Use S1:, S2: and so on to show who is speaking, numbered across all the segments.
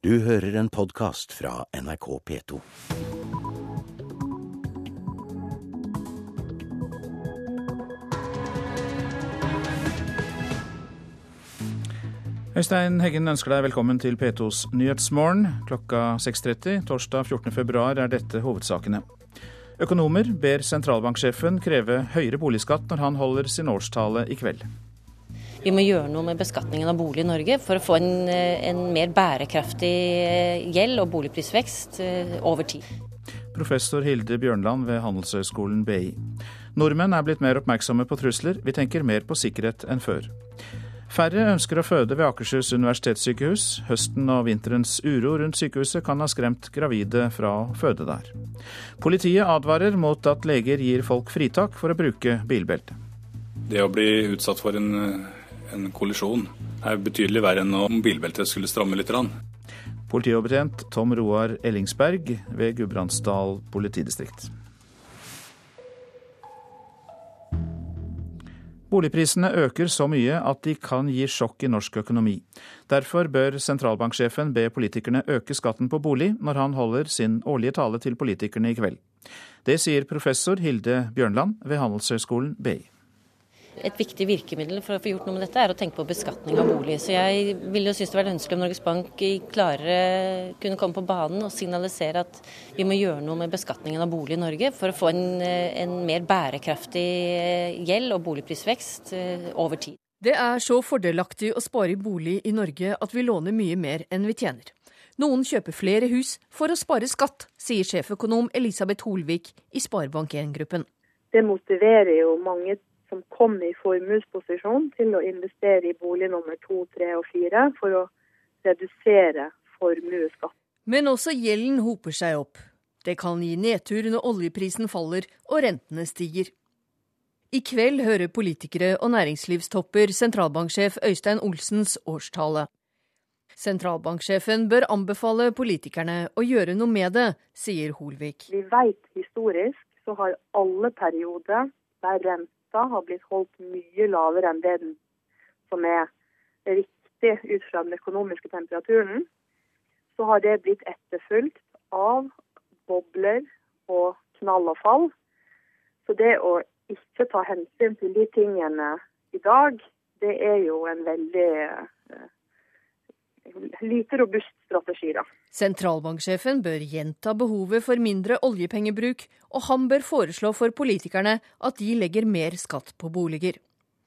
S1: Du hører en podkast fra NRK P2.
S2: Øystein Heggen ønsker deg velkommen til P2s Nyhetsmorgen. Klokka 6.30 torsdag 14.2 er dette hovedsakene. Økonomer ber sentralbanksjefen kreve høyere boligskatt når han holder sin årstale i kveld.
S3: Vi må gjøre noe med beskatningen av bolig i Norge for å få en, eh, en mer bærekraftig eh, gjeld og boligprisvekst eh, over tid.
S2: Professor Hilde Bjørnland ved Handelshøyskolen BI. Nordmenn er blitt mer oppmerksomme på trusler. Vi tenker mer på sikkerhet enn før. Færre ønsker å føde ved Akershus universitetssykehus. Høsten og vinterens uro rundt sykehuset kan ha skremt gravide fra å føde der. Politiet advarer mot at leger gir folk fritak for å bruke bilbelte.
S4: Det å bli utsatt for en en kollisjon er betydelig verre enn om bilbeltet skulle stramme litt.
S2: Politioverbetjent Tom Roar Ellingsberg ved Gudbrandsdal politidistrikt. Boligprisene øker så mye at de kan gi sjokk i norsk økonomi. Derfor bør sentralbanksjefen be politikerne øke skatten på bolig når han holder sin årlige tale til politikerne i kveld. Det sier professor Hilde Bjørnland ved Handelshøyskolen BI.
S3: Et viktig virkemiddel for å få gjort noe med dette, er å tenke på beskatning av bolig. Så jeg ville jo synes det var ønskelig om Norges Bank klarere kunne komme på banen og signalisere at vi må gjøre noe med beskatningen av bolig i Norge for å få en, en mer bærekraftig gjeld og boligprisvekst eh, over tid.
S5: Det er så fordelaktig å spare i bolig i Norge at vi låner mye mer enn vi tjener. Noen kjøper flere hus for å spare skatt, sier sjeføkonom Elisabeth Holvik i Sparebank1-gruppen.
S6: Det motiverer jo mange som kom i formuesposisjon til å investere i bolig nummer to, tre og fire for å redusere formuesskatt.
S5: Men også gjelden hoper seg opp. Det kan gi nedtur når oljeprisen faller og rentene stiger. I kveld hører politikere og næringslivstopper sentralbanksjef Øystein Olsens årstale. Sentralbanksjefen bør anbefale politikerne å gjøre noe med det, sier Holvik.
S6: Vi vet historisk så har alle perioder der renten renta har blitt holdt mye lavere enn det den som er riktig ut fra den økonomiske temperaturen, så har det blitt etterfulgt av bobler og knall og fall. Så det å ikke ta hensyn til de tingene i dag, det er jo en veldig lite robust strategi, da.
S5: Sentralbanksjefen bør gjenta behovet for mindre oljepengebruk, og han bør foreslå for politikerne at de legger mer skatt på boliger.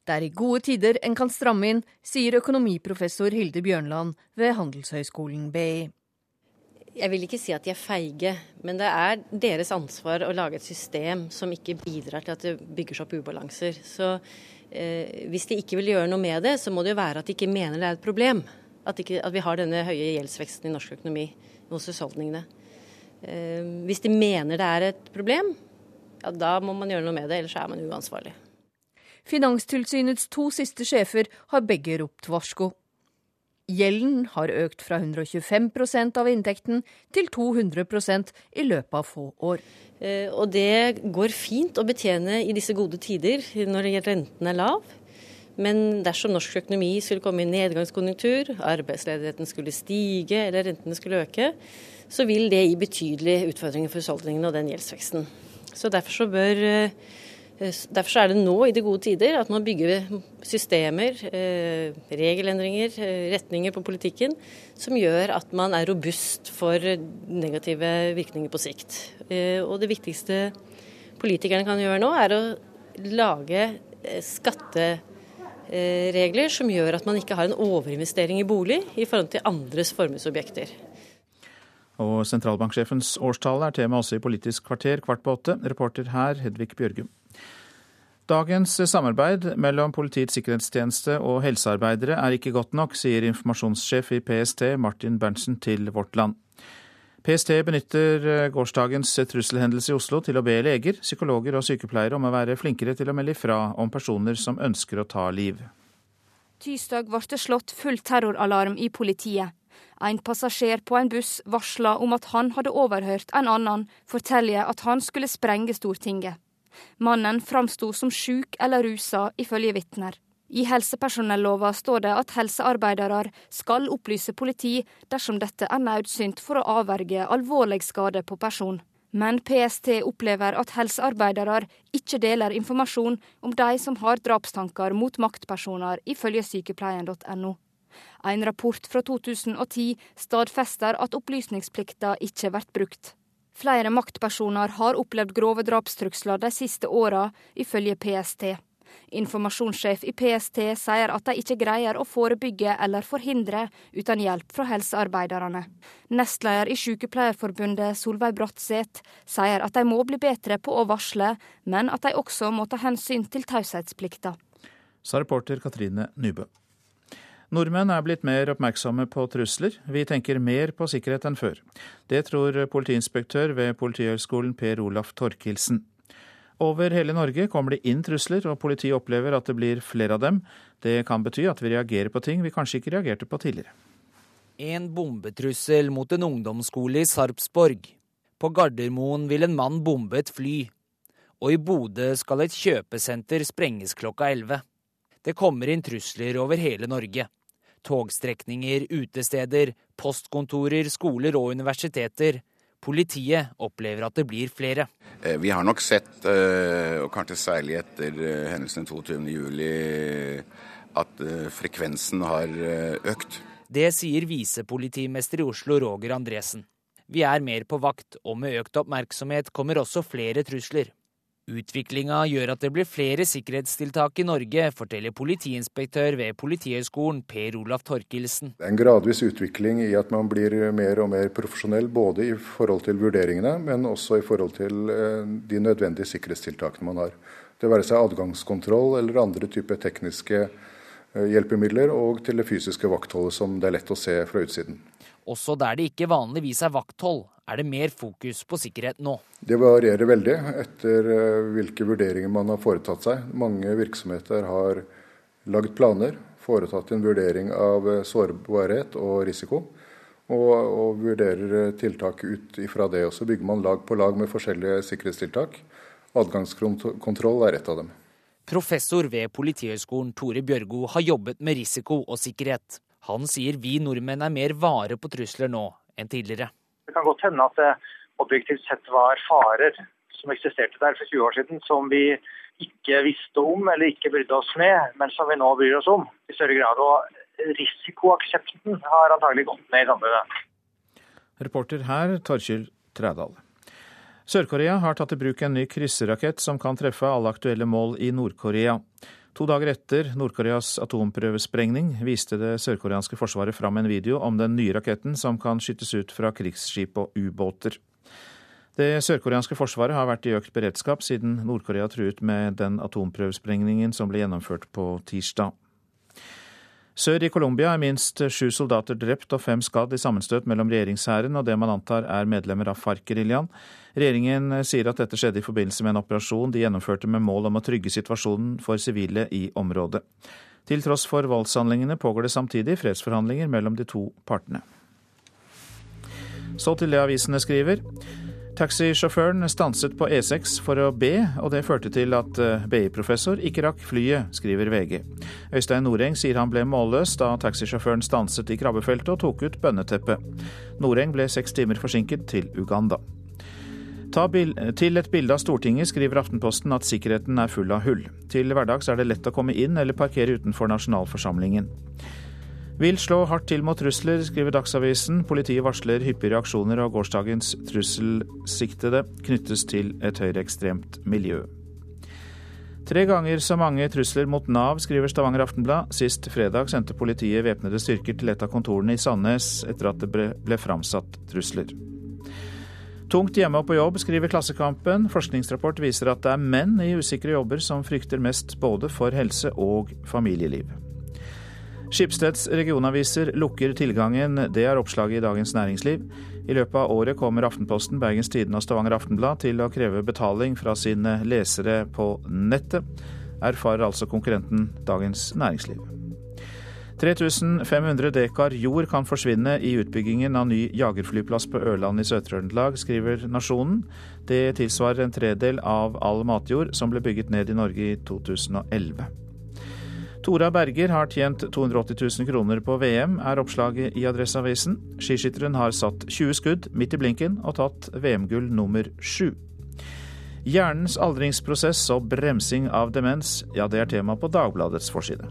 S5: Det er i gode tider en kan stramme inn, sier økonomiprofessor Hilde Bjørnland ved Handelshøyskolen BI.
S3: Jeg vil ikke si at de er feige, men det er deres ansvar å lage et system som ikke bidrar til at det bygger seg opp ubalanser. Så eh, hvis de ikke vil gjøre noe med det, så må det jo være at de ikke mener det er et problem. At, ikke, at, vi har denne høye gjeldsveksten i norsk økonomi hos husholdningene. Eh, hvis de mener det er et problem, ja, da må man gjøre noe med det, ellers er man uansvarlig.
S5: Finanstilsynets to siste sjefer har begge ropt varsko. Gjelden har økt fra 125% av inntekten til 200% i løpet av få år.
S3: Eh, og det går fint å betjene i disse gode tider, når renten er lav. Men dersom norsk økonomi skulle komme i nedgangskonjunktur, arbeidsledigheten skulle stige eller rentene skulle øke, så vil det gi betydelige utfordringer for husholdningene og den gjeldsveksten. Så derfor, så bør, eh, derfor er det nå i de gode tider at man bygger systemer, eh, regelendringer, eh, retninger på politikken som gjør at man er robust for negative virkninger på sikt. Og det viktigste politikerne kan gjøre nå, er å lage skatte Eh, regler som gjør at man ikke har en overinvestering i bolig i forhold til andres formuesobjekter.
S2: Og sentralbanksjefens årstale er tema også i Politisk kvarter kvart på åtte. Reporter her Hedvig Bjørgum. Dagens samarbeid mellom Politiets sikkerhetstjeneste og helsearbeidere er ikke godt nok, sier informasjonssjef i PST Martin Berntsen til Vårt Land. PST benytter eh, gårsdagens trusselhendelse i Oslo til å be leger, psykologer og sykepleiere om å være flinkere til å melde ifra om personer som ønsker å ta liv.
S7: Tirsdag ble det slått full terroralarm i politiet. En passasjer på en buss varsla om at han hadde overhørt en annen fortelle at han skulle sprenge Stortinget. Mannen framsto som sjuk eller rusa, ifølge vitner. I helsepersonellova står det at helsearbeidere skal opplyse politi dersom dette er nødsynt for å avverge alvorlig skade på person. Men PST opplever at helsearbeidere ikke deler informasjon om de som har drapstanker mot maktpersoner, ifølge sykepleien.no. En rapport fra 2010 stadfester at opplysningsplikta ikke blir brukt. Flere maktpersoner har opplevd grove drapstrusler de siste åra, ifølge PST. Informasjonssjef i PST sier at de ikke greier å forebygge eller forhindre uten hjelp fra helsearbeiderne. Nestleder i Sykepleierforbundet Solveig Bratseth sier at de må bli bedre på å varsle, men at de også må ta hensyn til taushetsplikta.
S2: Sa reporter Katrine Nybø. Nordmenn er blitt mer oppmerksomme på trusler. Vi tenker mer på sikkerhet enn før. Det tror politiinspektør ved Politihøgskolen Per Olaf Torkildsen. Over hele Norge kommer det inn trusler, og politiet opplever at det blir flere av dem. Det kan bety at vi reagerer på ting vi kanskje ikke reagerte på tidligere.
S8: En bombetrussel mot en ungdomsskole i Sarpsborg. På Gardermoen vil en mann bombe et fly. Og i Bodø skal et kjøpesenter sprenges klokka 11. Det kommer inn trusler over hele Norge. Togstrekninger, utesteder, postkontorer, skoler og universiteter. Politiet opplever at det blir flere.
S9: Eh, vi har nok sett, eh, og kanskje særlig etter eh, hendelsen 22.07, at frekvensen har økt.
S8: Det sier visepolitimester i Oslo Roger Andresen. Vi er mer på vakt, og med økt oppmerksomhet kommer også flere trusler. Utviklinga gjør at det blir flere sikkerhetstiltak i Norge, forteller politiinspektør ved Politihøgskolen Per Olaf Torkelsen.
S10: Det er en gradvis utvikling i at man blir mer og mer profesjonell, både i forhold til vurderingene, men også i forhold til eh, de nødvendige sikkerhetstiltakene man har. Det være seg adgangskontroll eller andre typer tekniske eh, hjelpemidler, og til det fysiske vaktholdet som det er lett å se fra utsiden.
S8: Også der det ikke vanligvis er vakthold, er det mer fokus på sikkerhet nå.
S10: Det varierer veldig etter eh, hvilke vurderinger man har foretatt seg. Mange virksomheter har lagd planer, foretatt en vurdering av eh, sårbarhet og risiko, og, og vurderer eh, tiltak ut ifra det. Og så bygger man lag på lag med forskjellige sikkerhetstiltak. Adgangskontroll er et av dem.
S8: Professor ved Politihøgskolen Tore Bjørgo har jobbet med risiko og sikkerhet. Han sier vi nordmenn er mer vare på trusler nå enn tidligere.
S11: Det kan godt hende at det objektivt sett var farer som eksisterte der for 20 år siden, som vi ikke visste om eller ikke brydde oss med, men som vi nå bryr oss om i større grad. Og risikoaksepten har antagelig gått ned i samfunnet.
S2: Reporter her, Torkjell Trædal. Sør-Korea har tatt i bruk en ny krysserakett som kan treffe alle aktuelle mål i Nord-Korea. To dager etter Nord-Koreas atomprøvesprengning viste det sørkoreanske forsvaret fram en video om den nye raketten som kan skytes ut fra krigsskip og ubåter. Det sørkoreanske forsvaret har vært i økt beredskap siden Nord-Korea truet med den atomprøvesprengningen som ble gjennomført på tirsdag. Sør i Colombia er minst sju soldater drept og fem skadd i sammenstøt mellom regjeringshæren og det man antar er medlemmer av FARC-geriljaen. Regjeringen sier at dette skjedde i forbindelse med en operasjon de gjennomførte med mål om å trygge situasjonen for sivile i området. Til tross for voldshandlingene pågår det samtidig fredsforhandlinger mellom de to partene. Så til det avisene skriver. Taxisjåføren stanset på E6 for å be, og det førte til at eh, BI-professor ikke rakk flyet, skriver VG. Øystein Noreng sier han ble målløs da taxisjåføren stanset i krabbefeltet og tok ut bønneteppet. Noreng ble seks timer forsinket til Uganda. til et bilde av Stortinget skriver Aftenposten at sikkerheten er full av hull. Til hverdags er det lett å komme inn eller parkere utenfor nasjonalforsamlingen. Vil slå hardt til mot trusler, skriver Dagsavisen. Politiet varsler hyppige reaksjoner, og gårsdagens trusselsiktede knyttes til et høyreekstremt miljø. Tre ganger så mange trusler mot Nav, skriver Stavanger Aftenblad. Sist fredag sendte politiet væpnede styrker til et av kontorene i Sandnes etter at det ble, framsatt trusler. Tungt hjemme og på jobb, skriver Klassekampen. Forskningsrapport viser at det er menn i usikre jobber som frykter mest både for helse og familieliv. Skipsteds regionaviser lukker tilgangen, det er oppslaget i Dagens Næringsliv. I løpet av året kommer Aftenposten, Bergens Tidende og Stavanger Aftenblad til å kreve betaling fra sine lesere på nettet, erfarer altså konkurrenten Dagens Næringsliv. 3500 dekar jord kan forsvinne i utbyggingen av ny jagerflyplass på Ørland i Sør-Trøndelag, skriver Nasjonen. Det tilsvarer en tredel av all matjord som ble bygget ned i Norge i 2011. Tora Berger har tjent 280 000 kroner på VM, er oppslaget i Adresseavisen. Skiskytteren har satt 20 skudd midt i blinken og tatt VM-gull nummer sju. Hjernens aldringsprosess og bremsing av demens, ja det er tema på Dagbladets forside.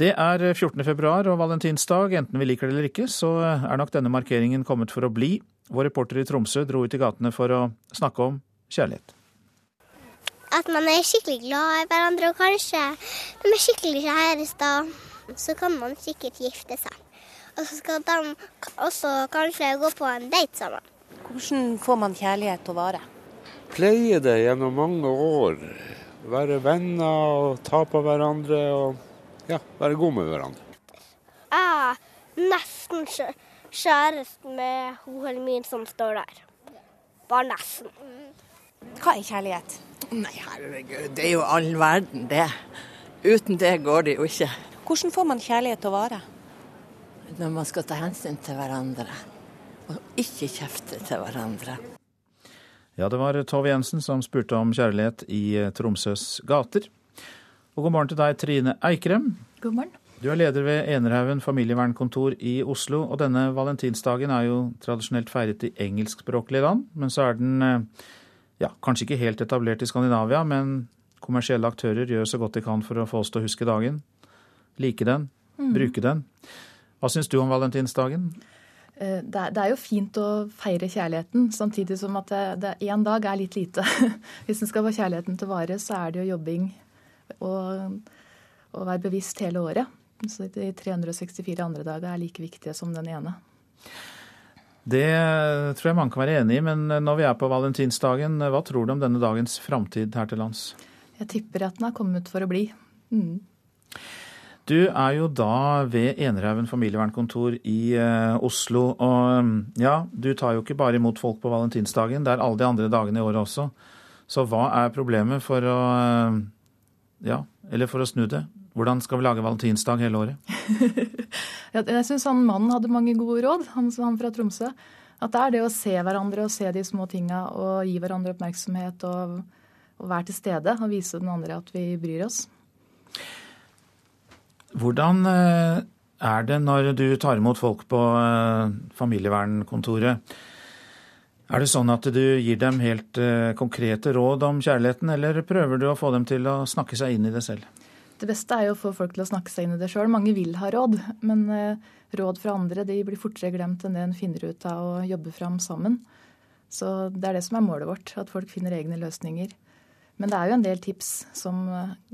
S2: Det er 14. februar og valentinsdag. Enten vi liker det eller ikke, så er nok denne markeringen kommet for å bli. Vår reporter i Tromsø dro ut i gatene for å snakke om kjærlighet.
S12: At man er skikkelig glad i hverandre, og kanskje de er skikkelig kjærester. Så kan man sikkert gifte seg. Og så skal de også kanskje gå på en date sammen.
S13: Hvordan får man kjærlighet til å vare?
S14: Pleie det gjennom mange år. Være venner og ta på hverandre og ja, være god med hverandre.
S12: Jeg er nesten kjæreste med hun min som står der. Bare nesten.
S13: Hva er kjærlighet?
S15: Nei, herregud, det er jo all verden, det. Uten det går det jo ikke.
S13: Hvordan får man kjærlighet til å vare?
S15: Når man skal ta hensyn til hverandre, og ikke kjefte til hverandre.
S2: Ja, det var Tove Jensen som spurte om kjærlighet i Tromsøs gater. Og god morgen til deg, Trine Eikrem.
S16: God morgen.
S2: Du er leder ved Enerhaugen familievernkontor i Oslo, og denne valentinsdagen er jo tradisjonelt feiret i engelskspråklige land, men så er den ja, kanskje ikke helt etablert i Skandinavia, men kommersielle aktører gjør så godt de kan for å få oss til å huske dagen. Like den, mm. bruke den. Hva syns du om valentinsdagen?
S16: Det er, jo fint å feire kjærligheten, samtidig som at én dag er litt lite. Hvis en skal få kjærligheten til vare, så er det jo jobbing og å være bevisst hele året. Så de 364 andre dager er like viktige som den ene.
S2: Det tror jeg mange kan være enig i, men når vi er på valentinsdagen, hva tror du om denne dagens framtid her til lands?
S16: Jeg tipper at den er kommet for å bli. Mm.
S2: Du er jo da ved Enerhaugen familievernkontor i uh, Oslo. Og ja, du tar jo ikke bare imot folk på valentinsdagen, det er alle de andre dagene i året også. Så hva er problemet for å ja, eller for å snu det? Hvordan skal vi lage valentinsdag hele året?
S16: jeg syns han mannen hadde mange gode råd, han, han fra Tromsø. At det er det å se hverandre og se de små tinga og gi hverandre oppmerksomhet og, og være til stede og vise den andre at vi bryr oss.
S2: Hvordan er det når du tar imot folk på familievernkontoret? Er det sånn at du gir dem helt konkrete råd om kjærligheten, eller prøver du å få dem til å snakke seg inn i det selv?
S16: Det beste er jo å få folk til å snakke seg inn i det sjøl. Mange vil ha råd, men råd fra andre de blir fortere glemt enn det en finner ut av å jobbe fram sammen. Så det er det som er målet vårt, at folk finner egne løsninger. Men det er jo en del tips som,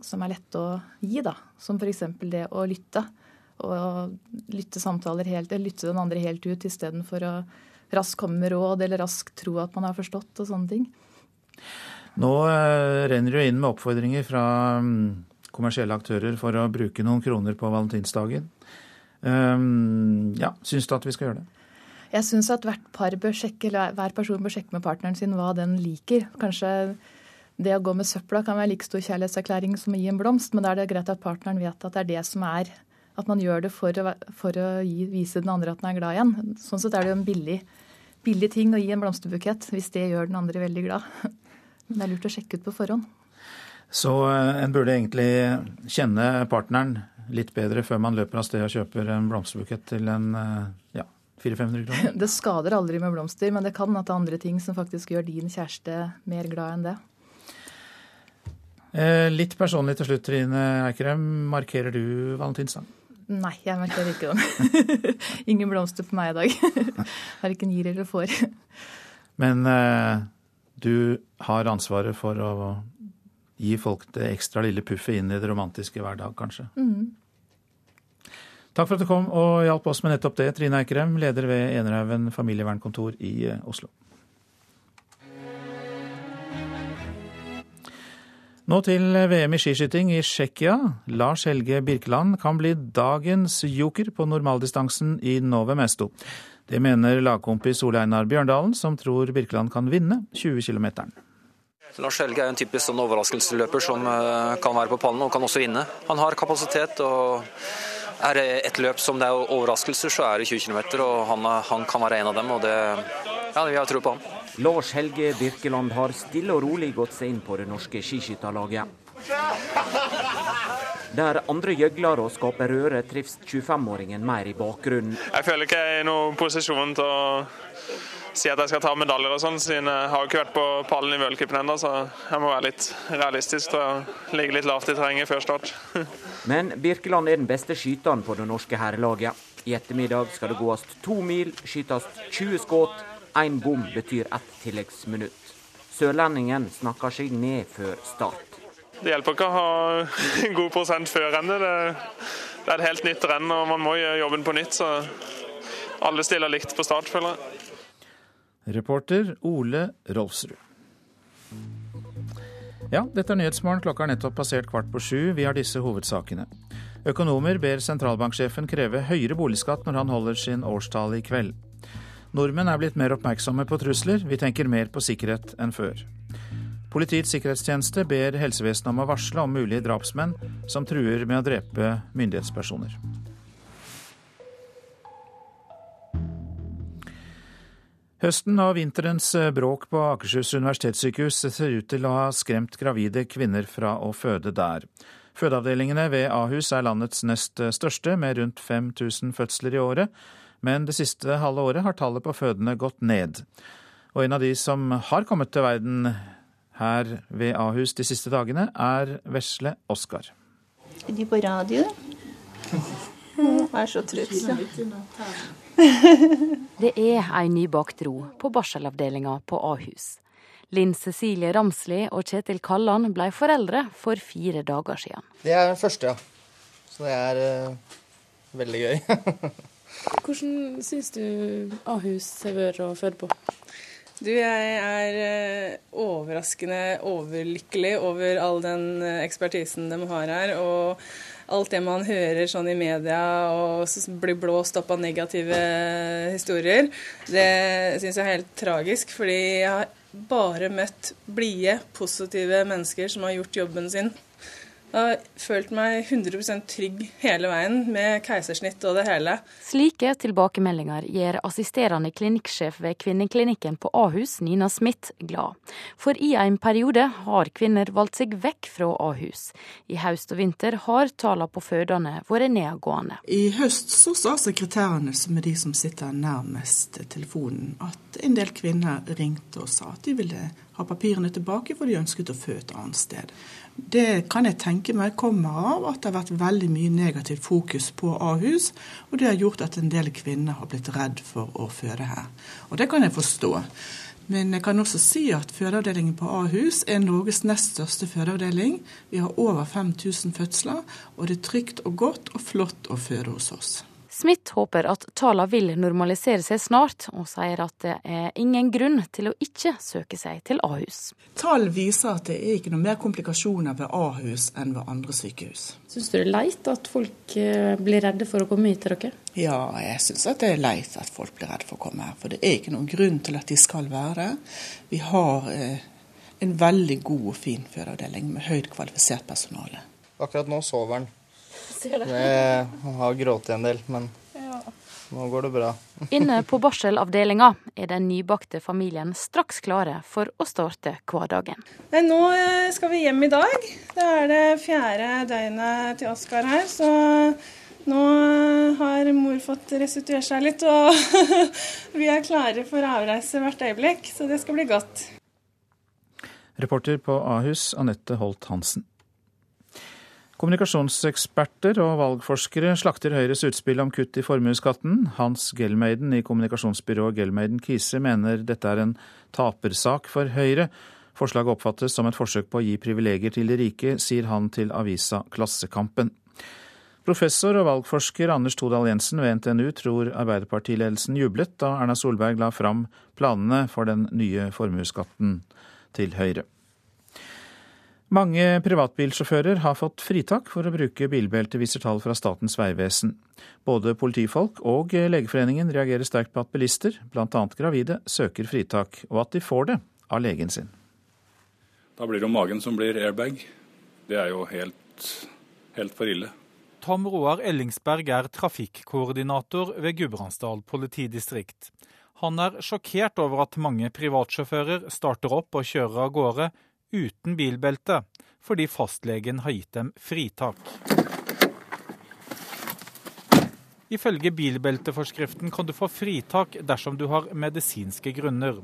S16: som er lette å gi, da. Som f.eks. det å lytte. Og lytte samtaler helt, eller lytte den andre helt ut istedenfor å raskt komme med råd eller raskt tro at man har forstått og sånne ting.
S2: Nå renner du inn med oppfordringer fra kommersielle aktører for å bruke noen kroner på valentinsdagen. Um, ja, Syns du at vi skal gjøre det?
S16: Jeg syns at hvert par bør sjekke, hver person bør sjekke med partneren sin hva den liker. Kanskje det å gå med søpla kan være like stor kjærlighetserklæring som å gi en blomst, men da er det greit at partneren vet at det er det som er At man gjør det for å, for å gi, vise den andre at den er glad igjen. Sånn sett er det jo en billig, billig ting å gi en blomsterbukett, hvis det gjør den andre veldig glad. Men det er lurt å sjekke ut på forhånd.
S2: Så en burde egentlig kjenne partneren litt bedre før man løper av sted og kjøper en blomsterbukett til en ja, 400-500 kroner?
S16: Det skader aldri med blomster, men det kan at det er andre ting som faktisk gjør din kjæreste mer glad enn det.
S2: Litt personlig til slutt, Trine Eikrem. Markerer du valentinsdag?
S16: Nei, jeg markerer ikke den. Ingen blomster på meg i dag. Verken gir eller får.
S2: Men eh, du har ansvaret for å gi folk det ekstra lille puffet inn i det romantiske hverdag, kanskje?
S16: Mm.
S2: Takk for at du kom og hjalp oss med nettopp det, Trine Eikrem, leder ved Enerhaugen familievernkontor i Oslo. Nå til VM i skiskyting i Tsjekkia. Lars Helge Birkeland kan bli dagens joker på normaldistansen i Nove Mesto. Det mener lagkompis Ole Einar Bjørndalen, som tror Birkeland kan vinne 20 km.
S17: Lars Helge er en typisk sånn overraskelsesløper som kan være på pallen og kan også vinne. Han har kapasitet og er det et løp som det er overraskelser, så er det 20 km, og han, han, kan være en av dem. og det, Ja, vi har tro på ham.
S18: Lars Helge Birkeland har stille og rolig gått seg inn på det norske skiskytterlaget. Der andre gjøgler og skaper røre, trives 25-åringen mer i bakgrunnen.
S19: Jeg føler ikke jeg er i noen posisjon til å si at jeg skal ta medaljer og sånn, siden jeg har ikke vært på pallen i v-cupen ennå, så jeg må være litt realistisk og ligge litt lavt i terrenget før start.
S18: Men Birkeland er den beste skyteren på det norske herrelaget. I ettermiddag skal det gås to mil, skytes 20 skudd. Én bom betyr ett tilleggsminutt. Sørlendingen snakker seg ned før start.
S19: Det hjelper ikke å ha god prosent før rennet. Det, det er et helt nytt renn, og man må gjøre jobben på nytt. Så alle stiller likt på start, føler jeg.
S2: Reporter Ole Rolfsrud. Ja, dette er Nyhetsmorgen. Klokka er nettopp passert kvart på sju. Vi har disse hovedsakene. Økonomer ber sentralbanksjefen kreve høyere boligskatt når han holder sin årstale i kveld. Nordmenn er blitt mer oppmerksomme på trusler. Vi tenker mer på sikkerhet enn før. Politiets sikkerhetstjeneste ber helsevesenet om å varsle om mulige drapsmenn som truer med å drepe myndighetspersoner. Høsten og vinterens bråk på Akershus universitetssykehus ser ut til å ha skremt gravide kvinner fra å føde der. Fødeavdelingene ved Ahus er landets nest største, med rundt 5000 fødsler i året, men det siste halve året har tallet på fødende gått ned. Og en av de som har kommet til verden her ved Ahus de siste dagene, er vesle Oskar.
S20: Er de på radio? Jeg er så trøtt.
S21: Det er ei nybakt ro på barselavdelinga på Ahus. Linn Cecilie Ramsli og Kjetil Kalland ble foreldre for fire dager siden.
S22: Det er den første, ja. Så det er uh, veldig gøy.
S23: Hvordan syns du Ahus har vært å føde på?
S24: Du, jeg er eh, overraskende overlykkelig over all den eh, ekspertisen de har her. Og alt det man hører sånn i media og blir blåst opp av negative historier. Det syns jeg er helt tragisk, fordi jeg har bare møtt blide, positive mennesker som har gjort jobben sin. Jeg har følt meg 100% trygg hele veien, med keisersnitt og det hele.
S21: Slike tilbakemeldinger gjør assisterende klinikksjef ved kvinneklinikken på Ahus, Nina Smith, glad. For i en periode har kvinner valgt seg vekk fra Ahus. I høst og vinter har tallene på fødende vært nedgående.
S25: I høst så sa sekretærene, som er de som sitter nærmest telefonen, at en del kvinner ringte og sa at de ville ha papirene tilbake, for de ønsket å føde et annet sted. Det kan jeg tenke meg kommer av at det har vært veldig mye negativt fokus på Ahus, og det har gjort at en del kvinner har blitt redd for å føde her. Og det kan jeg forstå. Men jeg kan også si at fødeavdelingen på Ahus er Norges nest største fødeavdeling. Vi har over 5000 fødsler, og det er trygt og godt og flott å føde hos oss.
S21: Smith håper at tallene vil normalisere seg snart, og sier at det er ingen grunn til å ikke søke seg til Ahus.
S25: Tall viser at det er ikke noe mer komplikasjoner ved Ahus enn ved andre sykehus.
S23: Syns du det er leit at folk eh, blir redde for å komme hit til dere?
S25: Ja, jeg syns det er leit at folk blir redde for å komme her. For det er ikke noen grunn til at de skal være det. Vi har eh, en veldig god og fin fødeavdeling med høyt kvalifisert personale.
S22: Akkurat nå sover han. Jeg har grått en del, men ja. nå går det bra.
S21: Inne på barselavdelinga er den nybakte familien straks klare for å starte hverdagen.
S24: Nei, nå eh, skal vi hjem i dag. Det er det fjerde døgnet til Oskar her, så nå har mor fått restituert seg litt, og vi er klare for avreise hvert øyeblikk, så det skal bli godt.
S2: Reporter på Ahus, Anette Holt Hansen. Kommunikasjonseksperter og valgforskere slakter Høyres utspill om kutt i formuesskatten. Hans Gelmeiden i kommunikasjonsbyrået Gelmeiden Kise mener dette er en tapersak for Høyre. Forslaget oppfattes som et forsøk på å gi privilegier til de rike, sier han til avisa Klassekampen. Professor og valgforsker Anders Todal Jensen ved NTNU tror Arbeiderpartiledelsen jublet da Erna Solberg la fram planene for den nye formuesskatten til Høyre. Mange privatbilsjåfører har fått fritak for å bruke bilbelte, viser tall fra Statens vegvesen. Både politifolk og Legeforeningen reagerer sterkt på at bilister, bl.a. gravide, søker fritak, og at de får det av legen sin.
S4: Da blir det jo magen som blir airbag. Det er jo helt, helt for ille.
S26: Tom Roar Ellingsberg er trafikkoordinator ved Gudbrandsdal politidistrikt.
S27: Han er sjokkert over at mange privatsjåfører starter opp og kjører av gårde uten bilbelte, fordi fastlegen har gitt dem fritak. Ifølge bilbelteforskriften kan du få fritak dersom du har medisinske grunner.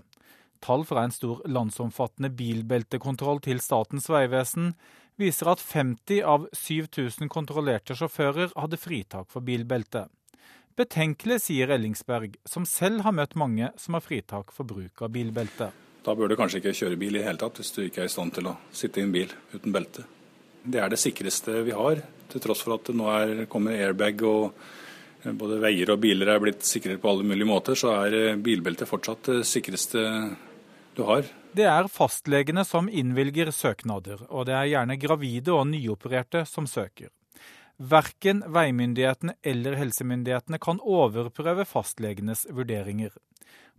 S27: Tall fra en stor landsomfattende bilbeltekontroll til Statens vegvesen viser at 50 av 7000 kontrollerte sjåfører hadde fritak for bilbelte. Betenkelig, sier Ellingsberg, som selv har møtt mange som har fritak for bruk av bilbelte.
S4: Da bør du kanskje ikke kjøre bil i hele tatt, hvis du ikke er i stand til å sitte i en bil uten belte. Det er det sikreste vi har, til tross for at det nå er, kommer airbag og både veier og biler er blitt sikrere på alle mulige måter, så er bilbelte fortsatt det sikreste du har.
S27: Det er fastlegene som innvilger søknader, og det er gjerne gravide og nyopererte som søker. Verken veimyndighetene eller helsemyndighetene kan overprøve fastlegenes vurderinger.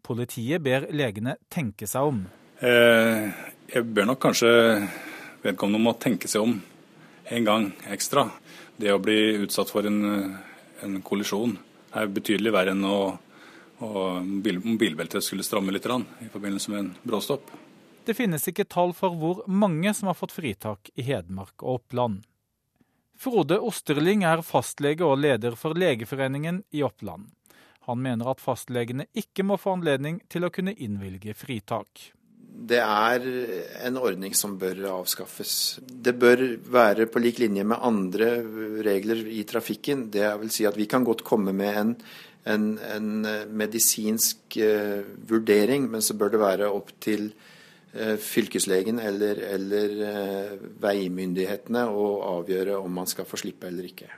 S27: Politiet ber legene tenke seg om.
S4: Eh, jeg ber nok kanskje vedkommende om å tenke seg om en gang ekstra. Det å bli utsatt for en, en kollisjon er betydelig verre enn å og bilbeltet skulle stramme litt i forbindelse med en bråstopp.
S27: Det finnes ikke tall for hvor mange som har fått fritak i Hedmark og Oppland. Frode Osterling er fastlege og leder for Legeforeningen i Oppland. Han mener at fastlegene ikke må få anledning til å kunne innvilge fritak.
S28: Det er en ordning som bør avskaffes. Det bør være på lik linje med andre regler i trafikken. Det vil si at vi kan godt komme med en en, en eh, medisinsk uh, vurdering, men så bør det være opp til uh, fylkeslegen eller, eller veimyndighetene å avgjøre om man skal få slippe eller ikke.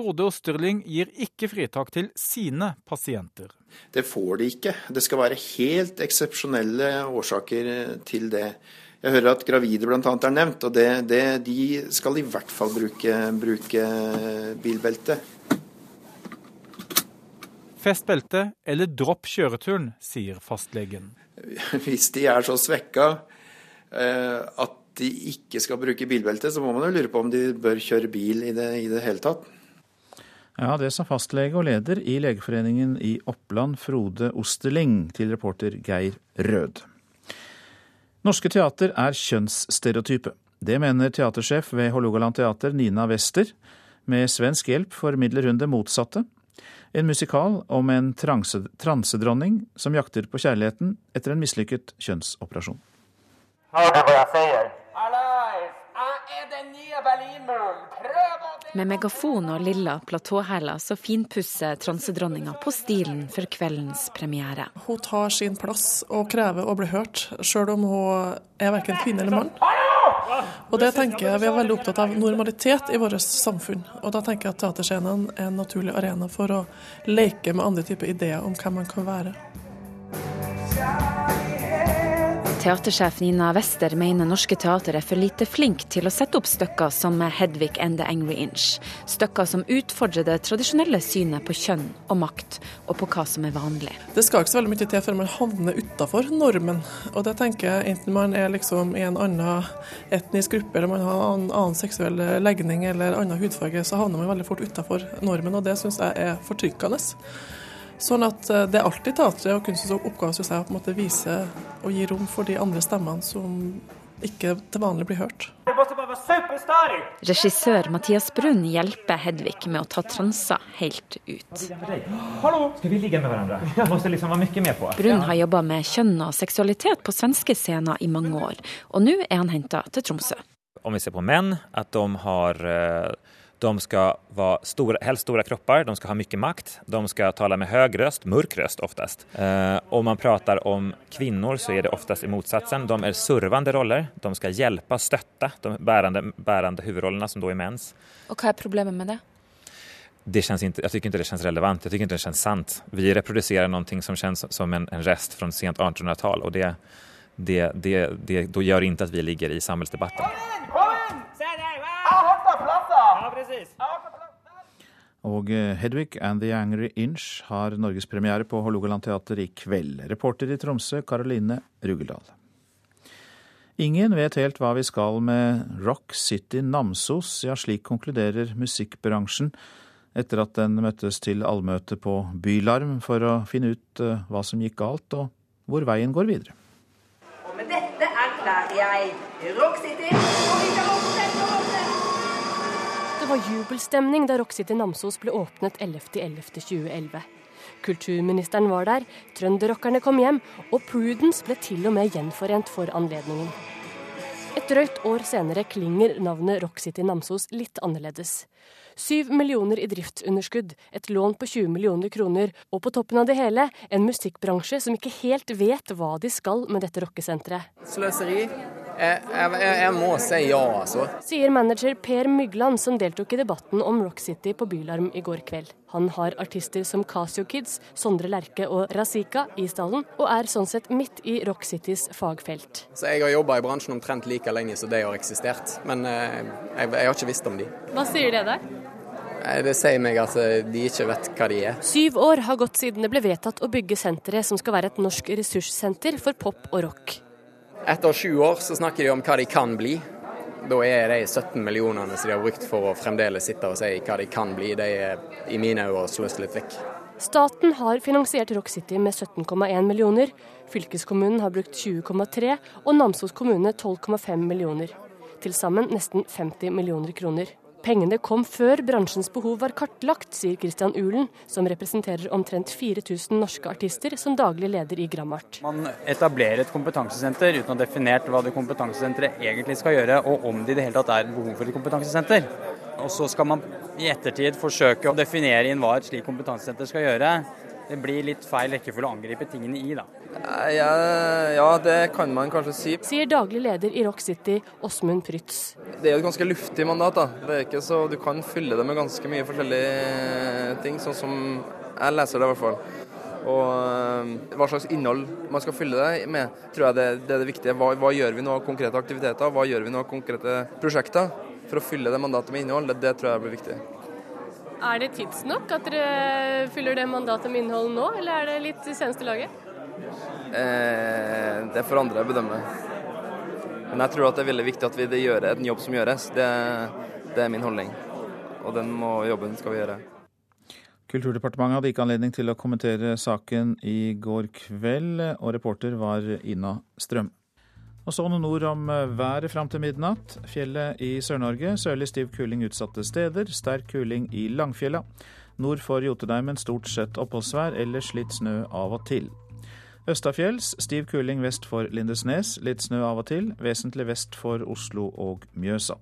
S27: Frode Osterling gir ikke fritak til sine pasienter.
S28: Det får de ikke. Det skal være helt eksepsjonelle årsaker til det. Jeg hører at gravide bl.a. er nevnt, og det, det, de skal i hvert fall bruke, bruke bilbelte.
S27: Fest beltet eller dropp kjøreturen, sier fastlegen.
S28: Hvis de er så svekka eh, at de ikke skal bruke bilbelte, så må man jo lure på om de bør kjøre bil i det, i det hele tatt.
S2: Ja, det sa fastlege og leder i Legeforeningen i Oppland, Frode Osterling, til reporter Geir Rød. Norske teater er kjønnsstereotype. Det mener teatersjef ved Hålogaland teater, Nina Wester. Med svensk hjelp formidler hun det motsatte, en musikal om en transedronning som jakter på kjærligheten etter en mislykket kjønnsoperasjon.
S29: Hører du hva jeg sier? Alive! Jeg er den nye Berlinmuren! Prøv å
S30: med megafon og lilla platåhæler så finpusser transedronninga på stilen for kveldens premiere.
S31: Hun tar sin plass og krever å bli hørt, sjøl om hun er verken kvinne eller mann. Og det tenker jeg Vi er veldig opptatt av normalitet i vårt samfunn. Og da tenker jeg at teaterscenen er en naturlig arena for å leke med andre typer ideer om hvem man kan være.
S30: Teatersjef Nina Wester mener norske teater er for lite flink til å sette opp stykker som 'Hedvig and the Angry Inch'. Stykker som utfordrer det tradisjonelle synet på kjønn og makt, og på hva som er vanlig.
S31: Det skal ikke så veldig mye til før man havner utafor normen. Og det tenker jeg enten man er liksom i en annen etnisk gruppe, eller man har en annen seksuell legning eller annen hudfarge, så havner man veldig fort utafor normen, og det syns jeg er fortrykkende. Sånn at eh, det er alltid teatret og kunstens oppgave synes jeg, å på en måte vise og gi rom for de andre stemmene som ikke til vanlig blir hørt.
S30: Regissør Mathias Brunn hjelper Hedvig med å ta transa helt ut.
S29: Skal vi ligge med hverandre? Måste liksom være mye med på.
S30: Brunn har jobba med kjønn og seksualitet på svenske scener i mange år, og nå er han henta til Tromsø.
S32: Om vi ser på menn, at de har uh de ska vara stora, helst stora kroppar, de ska ha mycket makt, de ska tala med hög röst, mörk röst oftast. Eh, om man pratar om kvinnor så är det oftast i motsatsen. De är servande roller, de ska hjälpa, stötta de bärande, bärande huvudrollerna som då är mäns.
S30: Och vad är problemet med det?
S32: det känns inte, jag tycker inte det känns relevant, jag tycker inte det känns sant. Vi reproducerar någonting som känns som en, en rest från sent 1800-tal och det, det, det, det, då gör inte att vi ligger i samhällsdebatten.
S2: Og Hedwig Hedvig and the Angry Inch har norgespremiere på Hålogaland teater i kveld. Reporter i Tromsø, Karoline Rugeldal. Ingen vet helt hva vi skal med Rock City Namsos, ja slik konkluderer musikkbransjen etter at den møttes til allmøte på Bylarm for å finne ut eh, hva som gikk galt, og hvor veien går videre.
S33: Og med dette erklærer jeg Rock City og
S34: Det var jubelstemning da Rock City Namsos ble åpnet 11.11.2011. Kulturministeren var der, trønderrockerne kom hjem, og Prudence ble til og med gjenforent for anledningen. Et drøyt år senere klinger navnet Rock City Namsos litt annerledes. Syv millioner i driftsunderskudd, et lån på 20 millioner kroner, og på toppen av det hele en musikkbransje som ikke helt vet hva de skal med dette rockesenteret.
S35: Sløseri. Jeg, jeg, jeg, må si ja, altså.
S34: Sier manager Per Mygland, som deltok i debatten om Rock City på Bylarm i går kveld. Han har artister som Casio Kids, Sondre Lerche og Razika i stallen, og er sånn sett midt i Rock Citys fagfelt.
S35: Så Jeg har jobba i bransjen omtrent like lenge som de har eksistert, men eh, jeg, jeg har ikke visst om de.
S34: Hva sier det deg?
S35: Det sier meg at eh, de ikke vet hva de er.
S34: Syv år har gått siden det ble vedtatt å bygge senteret som skal være et norsk ressurssenter for pop og rock.
S35: Etter sju år så snakker de om hva de kan bli. Da er de 17 millionene som de har brukt for å fremdeles sitte og si hva de kan bli, de er i mine øyne sløst litt vekk.
S34: Staten har finansiert Rock City med 17,1 millioner, fylkeskommunen har brukt 20,3 og Namsos kommune 12,5 millioner. Til sammen nesten 50 millioner kroner. Pengene kom før bransjens behov var kartlagt, sier Christian Ulen, som representerer omtrent 4000 norske artister som daglig leder i Grammart.
S36: Man etablerer et kompetansesenter uten å ha definert hva det kompetansesenteret egentlig skal gjøre, og om det i det hele tatt er behov for et kompetansesenter. Og så skal man i ettertid forsøke å definere inn hva et slikt kompetansesenter skal gjøre det blir litt feil rekkefølge å angripe tingene i, da.
S35: Ja, ja, det kan man kanskje si.
S34: Sier daglig leder i Rock City, Åsmund Prytz.
S35: Det er jo et ganske luftig mandat. da. Det er ikke så, Du kan fylle det med ganske mye forskjellige ting, sånn som jeg leser det i hvert fall. Og eh, hva slags innhold man skal fylle det med, tror jeg det, det er det viktige. Hva, hva, gjør vi nå av konkrete aktiviteter, hva gjør vi nå av konkrete prosjekter? For å fylle det mandatet med innhold, det, det tror jeg blir viktig.
S34: Er det tidsnok at dere fyller det mandatet med innhold nå, eller er det litt i seneste laget?
S35: Eh, det får andre bedømme. Men jeg tror at det er veldig viktig at vi gjør en jobb som gjøres. Det, det er min holdning. Og den må, jobben skal vi gjøre.
S2: Kulturdepartementet hadde ikke anledning til å kommentere saken i går kveld, og reporter var Ina Strøm. Og så noen ord om eh, været fram til midnatt. Fjellet i Sør-Norge sørlig stiv kuling utsatte steder. Sterk kuling i Langfjella. Nord for Jotedeimen stort sett oppholdsvær, ellers litt snø av og til. Østafjells stiv kuling vest for Lindesnes, litt snø av og til. Vesentlig vest for Oslo og Mjøsa.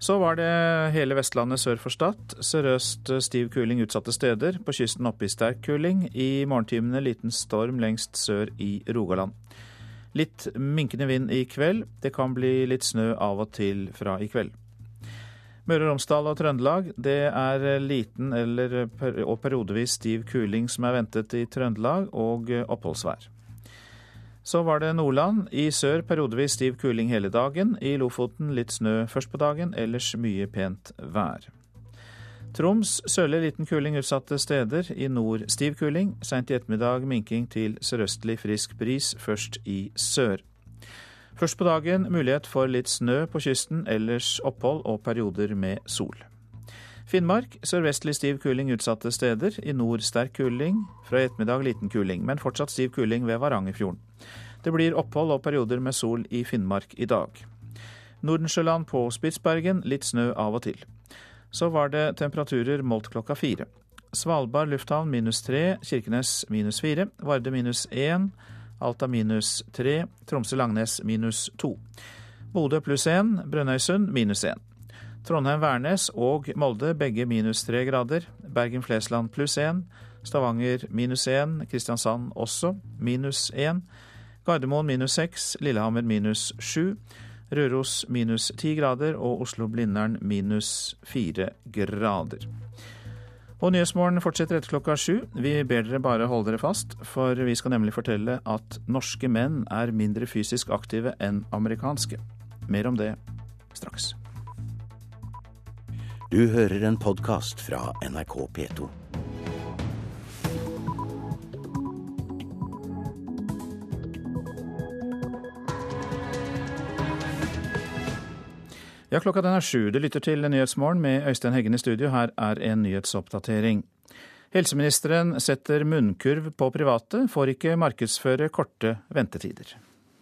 S2: Så var det hele Vestlandet sør for Stad. Sørøst stiv kuling utsatte steder. På kysten oppe i sterk kuling. I morgentimene liten storm lengst sør i Rogaland. Litt minkende vind i kveld. Det kan bli litt snø av og til fra i kveld. Møre og Romsdal og Trøndelag. Det er liten eller og periodevis stiv kuling som er ventet i Trøndelag, og oppholdsvær. Så var det Nordland. I sør periodevis stiv kuling hele dagen. I Lofoten litt snø først på dagen, ellers mye pent vær. Troms sørlig liten kuling utsatte steder. I nord stiv kuling. Seint i ettermiddag minking til sørøstlig frisk bris, først i sør. Først på dagen mulighet for litt snø på kysten, ellers opphold og perioder med sol. Finnmark sørvestlig stiv kuling utsatte steder. I nord sterk kuling. Fra i ettermiddag liten kuling, men fortsatt stiv kuling ved Varangerfjorden. Det blir opphold og perioder med sol i Finnmark i dag. Nordensjøland på Spitsbergen litt snø av og til. Så var det temperaturer målt klokka fire. Svalbard lufthavn minus tre, Kirkenes minus fire, Varde minus én, Alta minus tre, Tromsø-Langnes minus to. Bodø pluss én, Brønnøysund minus én. Trondheim-Værnes og Molde begge minus tre grader. Bergen-Flesland pluss én. Stavanger minus én. Kristiansand også minus én. Gardermoen minus seks. Lillehammer minus sju. Røros minus ti grader og Oslo-Blindern minus fire grader. Og Nyhetsmorgen fortsetter etter klokka sju. Vi ber dere bare holde dere fast, for vi skal nemlig fortelle at norske menn er mindre fysisk aktive enn amerikanske. Mer om det straks.
S37: Du hører en podkast fra NRK P2.
S2: Ja, klokka den er sju. Du lytter til Nyhetsmorgen med Øystein Heggen i studio. Her er en nyhetsoppdatering. Helseministeren setter munnkurv på private, får ikke markedsføre korte ventetider.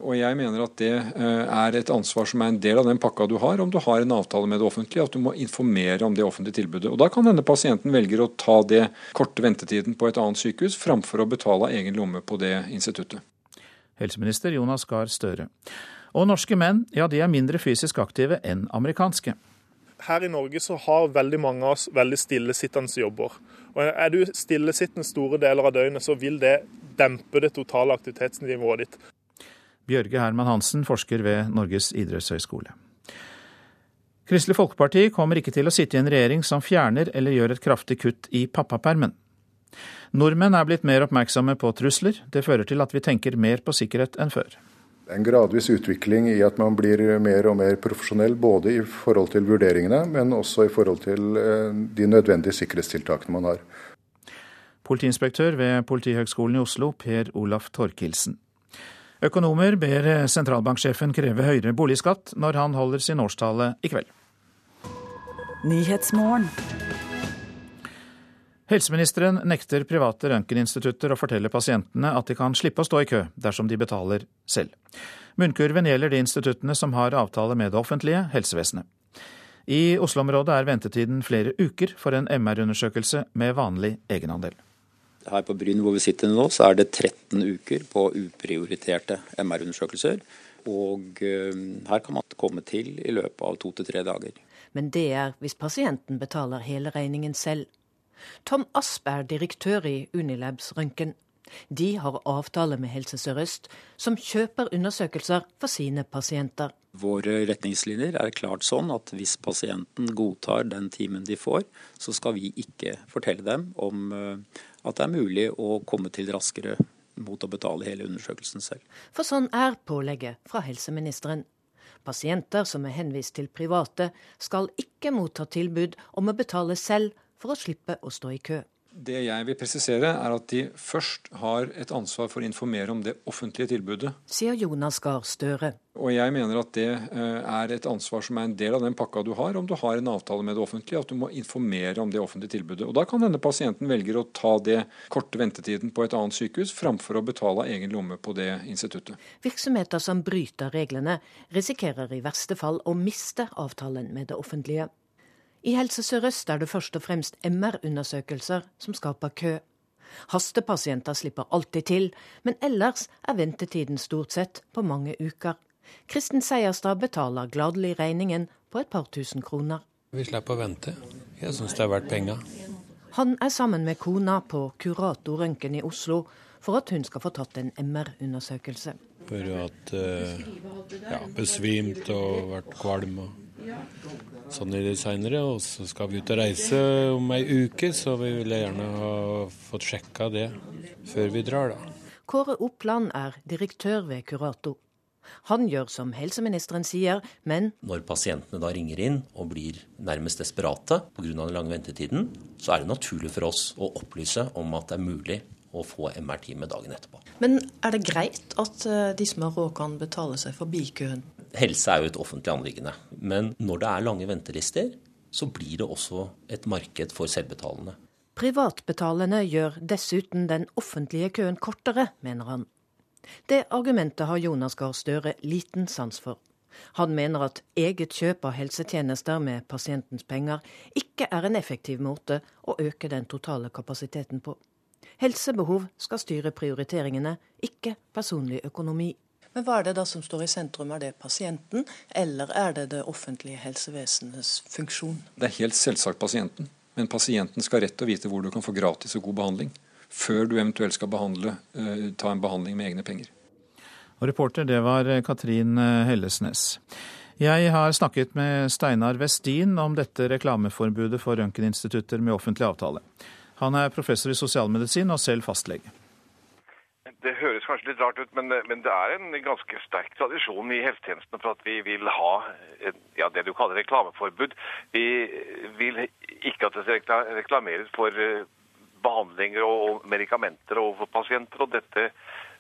S38: Og jeg mener at det eh, er et ansvar som er en del av den pakka du har, om du har en avtale med det offentlige, at du må informere om det offentlige tilbudet. Og Da kan denne pasienten velge å ta det korte ventetiden på et annet sykehus, framfor å betale av egen lomme på det instituttet.
S2: Helseminister Jonas Gahr Støre. Og norske menn, ja de er mindre fysisk aktive enn amerikanske.
S39: Her i Norge så har veldig mange av oss veldig stillesittende jobber. Og Er du stillesittende store deler av døgnet, så vil det dempe det totale aktivitetsnivået ditt.
S2: Bjørge Herman Hansen, forsker ved Norges idrettshøgskole. Kristelig Folkeparti kommer ikke til å sitte i en regjering som fjerner eller gjør et kraftig kutt i pappapermen. Nordmenn er blitt mer oppmerksomme på trusler. Det fører til at vi tenker mer på sikkerhet enn før.
S40: En gradvis utvikling i at man blir mer og mer profesjonell, både i forhold til vurderingene, men også i forhold til eh, de nødvendige sikkerhetstiltakene man har.
S2: Politiinspektør ved Politihøgskolen i Oslo, Per Olaf Torkildsen. Økonomer ber sentralbanksjefen kreve høyere boligskatt når han holder sin årstale i kveld. Helseministeren nekter private røntgeninstitutter å fortelle pasientene at de kan slippe å stå i kø dersom de betaler selv. Munnkurven gjelder de instituttene som har avtale med det offentlige, helsevesenet. I Oslo-området er ventetiden flere uker for en MR-undersøkelse med vanlig egenandel.
S41: Her på Bryn hvor vi sitter nå, så er det 13 uker på uprioriterte MR-undersøkelser. Og eh, her kan man komme til i løpet av to til tre dager.
S42: Men det er hvis pasienten betaler hele regningen selv. Tom Asp er direktør i Unilabs Røntgen. De har avtale med Helse Sør-Øst, som kjøper undersøkelser for sine pasienter.
S41: Våre retningslinjer er klart sånn at hvis pasienten godtar den timen de får, så skal vi ikke fortelle dem om eh, at det er mulig å komme til raskere mot å betale hele undersøkelsen selv.
S42: For sånn er pålegget fra helseministeren. Pasienter som er henvist til private, skal ikke motta tilbud om å betale selv for å slippe å stå i kø.
S38: Det jeg vil presisere, er at de først har et ansvar for å informere om det offentlige tilbudet.
S42: Sier Jonas Gahr Støre.
S38: Og jeg mener at det eh, er et ansvar som er en del av den pakka du har, om du har en avtale med det offentlige, at du må informere om det offentlige tilbudet. Og Da kan denne pasienten velge å ta det korte ventetiden på et annet sykehus, framfor å betale av egen lomme på det instituttet.
S42: Virksomheter som bryter reglene, risikerer i verste fall å miste avtalen med det offentlige. I Helse Sør-Øst er det først og fremst MR-undersøkelser som skaper kø. Hastepasienter slipper alltid til, men ellers er ventetiden stort sett på mange uker. Kristen Seierstad betaler gladelig regningen på et par tusen kroner.
S26: Vi slipper å vente. Jeg syns det er verdt penga.
S42: Han er sammen med kona på Røntgen i Oslo for at hun skal få tatt en MR-undersøkelse.
S26: For at uh, ja, besvimt og vært kvalm og sånn i det seinere. Og så skal vi ut og reise om ei uke, så vi ville gjerne ha fått sjekka det før vi drar, da.
S42: Kåre Oppland er direktør ved Kurato. Han gjør som helseministeren sier, men
S43: Når pasientene da ringer inn og blir nærmest desperate pga. den lange ventetiden, så er det naturlig for oss å opplyse om at det er mulig å få MR-time dagen etterpå.
S42: Men er det greit at eh, de som har råd kan betale seg forbi køen?
S43: Helse er jo et offentlig anliggende. Men når det er lange ventelister, så blir det også et marked for selvbetalende.
S42: Privatbetalende gjør dessuten den offentlige køen kortere, mener han. Det argumentet har Jonas Gahr Støre liten sans for. Han mener at eget kjøp av helsetjenester med pasientens penger ikke er en effektiv måte å øke den totale kapasiteten på. Helsebehov skal styre prioriteringene, ikke personlig økonomi. Men hva er det da som står i sentrum? Er det pasienten, eller er det det offentlige helsevesenets funksjon?
S38: Det er helt selvsagt pasienten. Men pasienten skal rett til å vite hvor du kan få gratis og god behandling. Før du eventuelt skal behandle, eh, ta en behandling med egne penger.
S2: Og reporter, det var Katrin Hellesnes. Jeg har snakket med Steinar Westin om dette reklameforbudet for røntgeninstitutter med offentlig avtale. Han er professor i sosialmedisin og selv fastlege.
S44: Det høres kanskje litt rart ut, men, men, det er en ganske sterk tradisjon i helsetjenesten for at vi vil ha ja, det du kaller reklameforbud. Vi vil ikke at det skal reklameres for eh, behandlinger og medikamenter overfor pasienter. og dette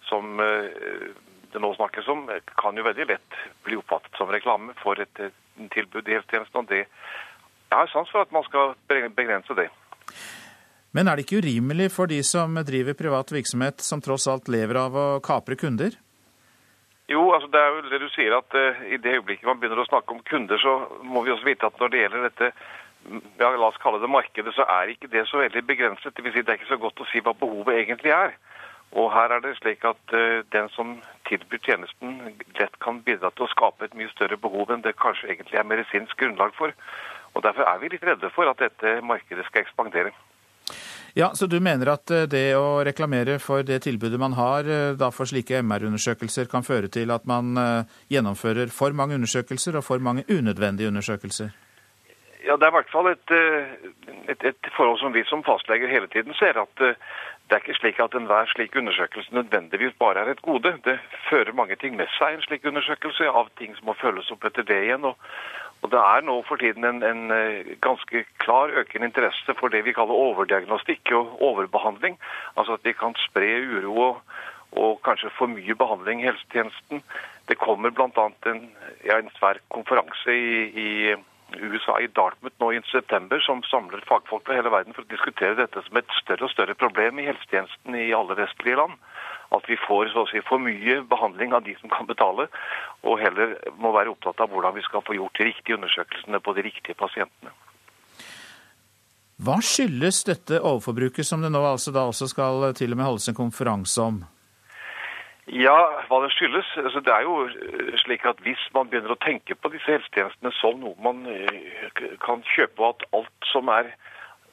S44: som uh, det nå snakkes om, kan jo veldig lett bli oppfattet som reklame for et tilbud i helsetjenesten. og det Jeg har sans for at man skal begrense det.
S2: Men er det ikke urimelig for de som driver privat virksomhet, som tross alt lever av å kapre kunder?
S44: Jo, altså det er jo det du sier at uh, i det øyeblikket man begynner å snakke om kunder, så må vi også vite at når det gjelder dette ja, la oss kalle det markedet, så er ikke det så veldig begrenset. Det vil si det er ikke så godt å si hva behovet egentlig er. Og her er det slik at uh, den som tilbyr tjenesten, lett kan bidra til å skape et mye større behov enn det kanskje egentlig er medisinsk grunnlag for. Og Derfor er vi litt redde for at dette markedet skal ekspandere.
S2: Ja, Så du mener at eh, det å reklamere for det tilbudet man har eh, da for slike MR-undersøkelser, kan føre til at man eh, gjennomfører for mange undersøkelser og for mange unødvendige undersøkelser?
S44: Ja, Det er i hvert fall et, et, et forhold som vi som fastleger hele tiden ser. at det er ikke slik at enhver slik undersøkelse nødvendigvis bare er et gode. Det fører mange ting med seg, en slik undersøkelse, av ting som må følges opp etter det igjen. Og, og Det er nå for tiden en, en, eh, ganske klar økende interesse for det vi kaller overdiagnostikk og overbehandling. Altså at vi kan spre uro og, og kanskje for mye behandling i helsetjenesten. Det kommer bl.a. En, ja, en svær konferanse i, i, USA, i Dartmouth nå i september, som samler fagfolk fra hele verden for å diskutere dette som et større og større problem i helsetjenesten i alle vestlige land at vi får så å si, for mye behandling av de som kan betale, og heller må være opptatt av hvordan vi skal få gjort de riktige undersøkelsene på de riktige pasientene.
S2: Hva skyldes dette overforbruket som det nå altså da også skal til og med holdes en konferanse om?
S44: Ja, hva det skyldes? Altså, det er jo slik at Hvis man begynner å tenke på disse helsetjenestene som noe man eh, kan kjøpe, og at alt som er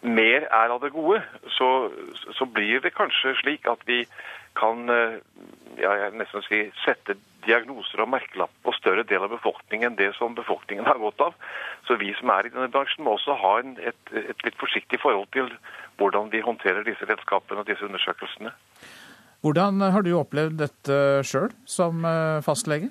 S44: mer er av det gode, så, så blir det kanskje slik at vi kan ja, jeg nesten si, sette diagnoser og merkelapp på større del av befolkningen enn det som befolkningen har godt av. Så vi som er i denne bransjen må også ha en, et, et, litt forsiktig forhold til hvordan vi håndterer disse redskapene og disse undersøkelsene.
S2: Hvordan har du opplevd dette sjøl som eh, fastlege?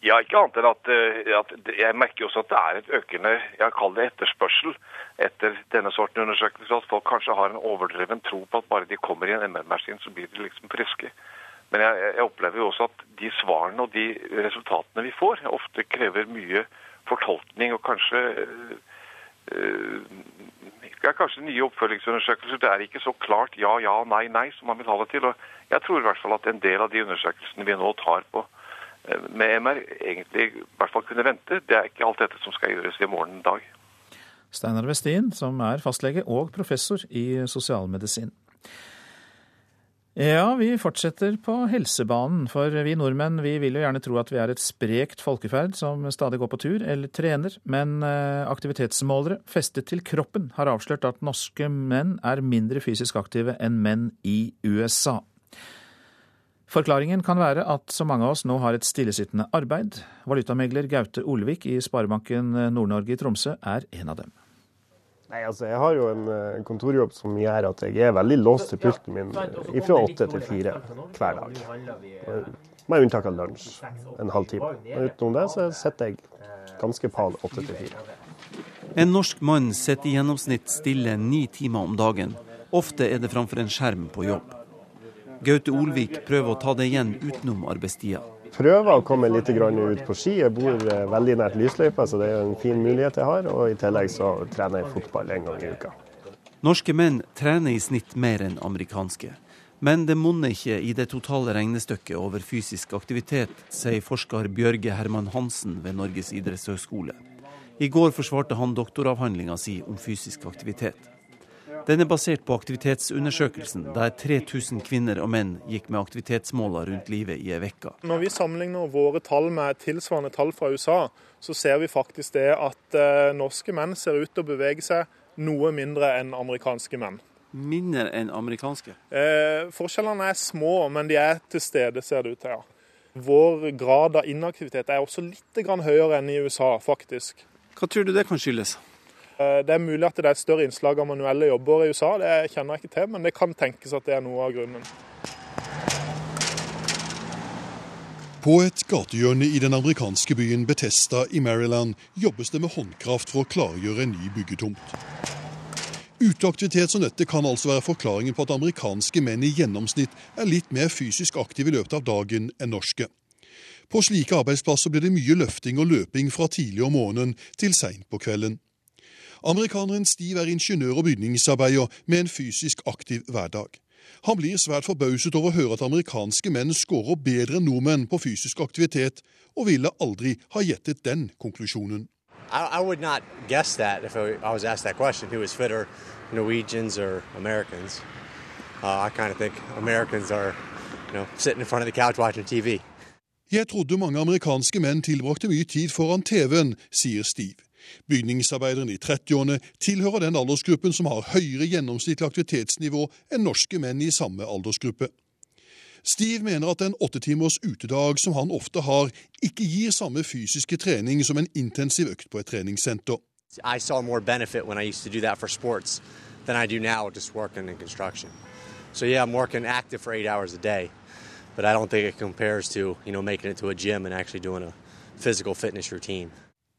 S44: Ja, ikke annet enn at, eh, at, jeg merker også at det er et økende jeg kaller det etterspørsel etter denne sorten undersøkelser. At folk kanskje har en overdreven tro på at bare de kommer i en MR-maskin, så blir de liksom friske. Men jeg, jeg, opplever jo også at de svarene og de resultatene vi får, ofte krever mye fortolkning og kanskje øh, ja, kanskje nye oppfølgingsundersøkelser. Det er ikke så klart ja, ja, nei, nei som man vil ha det til. Og jeg tror i hvert fall at en del av de undersøkelsene vi nå tar på med MR, egentlig i hvert fall kunne vente. Det er ikke alt dette som skal gjøres i morgen dag.
S2: Steinar Westin, som er fastlege og professor i sosialmedisin. Ja, vi fortsetter på helsebanen, for vi nordmenn vi vil jo gjerne tro at vi er et sprekt folkeferd som stadig går på tur eller trener, men eh, aktivitetsmålere festet til kroppen har avslørt at norske menn er mindre fysisk aktive enn menn i USA. Forklaringen kan være at så mange av oss nå har et stillesittende arbeid. Valutamegler Gaute Olvik i Sparebanken Nord-Norge i Tromsø er en av dem.
S45: Nei, altså Jeg har jo en, en, eh, kontorjobb som gjør at jeg er veldig låst til pulten min fra åtte til fire hver dag. Med unntak av lunsj, en halv time. Men utenom det så sitter jeg ganske pal åtte til fire.
S46: En norsk mann sitter i gjennomsnitt stille ni timer om dagen. Ofte er det framfor en skjerm på jobb. Gaute Olvik prøver å ta det igjen utenom arbeidstida
S45: prøver å komme litt ut på ski. Jeg bor eh, veldig nært lysløypa, så det er en fin mulighet jeg har. Og i tillegg så trener jeg fotball en gang i uka.
S46: Norske menn trener i snitt mer enn amerikanske. Men det monner ikke i det totale regnestykket over fysisk aktivitet, sier forsker Bjørge Herman Hansen ved Norges idrettshøgskole. I går forsvarte han doktoravhandlinga si om fysisk aktivitet. Den er basert på aktivitetsundersøkelsen, der 3000 kvinner og menn gikk med aktivitetsmåler rundt livet i ei uke.
S39: Når vi sammenligner våre tall med tilsvarende tall fra USA, så ser vi faktisk det at eh, norske menn ser ut til å bevege seg noe mindre enn amerikanske menn.
S46: Mindre enn amerikanske?
S39: Eh, forskjellene er små, men de er til stede, ser det ut til. ja. Vår grad av inaktivitet er også litt høyere enn i USA, faktisk.
S46: Hva tror du det kan skyldes?
S39: Eh, det er mulig at det er et større innslag av manuelle jobber i USA, det kjenner jeg ikke til, men det kan tenkes at det er noe av grunnen.
S47: På et gatehjørne i den amerikanske byen Betesta i Maryland jobbes det med håndkraft for å klargjøre en ny byggetomt. Uteaktivitet som dette kan altså være forklaringen på at amerikanske menn i gjennomsnitt er litt mer fysisk aktive i løpet av dagen enn norske. På slike arbeidsplasser blir det mye løfting og løping fra tidlig om morgenen til seint på kvelden. Amerikaneren Steve er ingeniør og bygningsarbeider med en fysisk aktiv hverdag. Han blir svært forbauset over å høre at amerikanske menn skårer bedre enn nordmenn på fysisk aktivitet, og ville aldri ha gjettet den konklusjonen.
S48: I, I would not guess that if I, I was asked that question who is fitter, Norwegians or Americans. Uh, I kind of think Americans are you know, sitting in front of the couch watching TV.
S47: Jeg trodde mange amerikanske menn tilbrakte mye tid foran TV-en, sier Steve. Bygningsarbeideren i 30-årene tilhører den aldersgruppen som har høyere gjennomsnittlig aktivitetsnivå enn norske menn i samme aldersgruppe. Steve mener at en åttetimers utedag som han ofte har, ikke gir samme fysiske trening som en intensiv økt på et treningssenter.
S48: I saw more benefit when I used to do that for sports than I do now just working in construction. So yeah, I'm working active for eight hours a day, but I don't think it compares to you know making it to a gym and actually doing a physical fitness routine.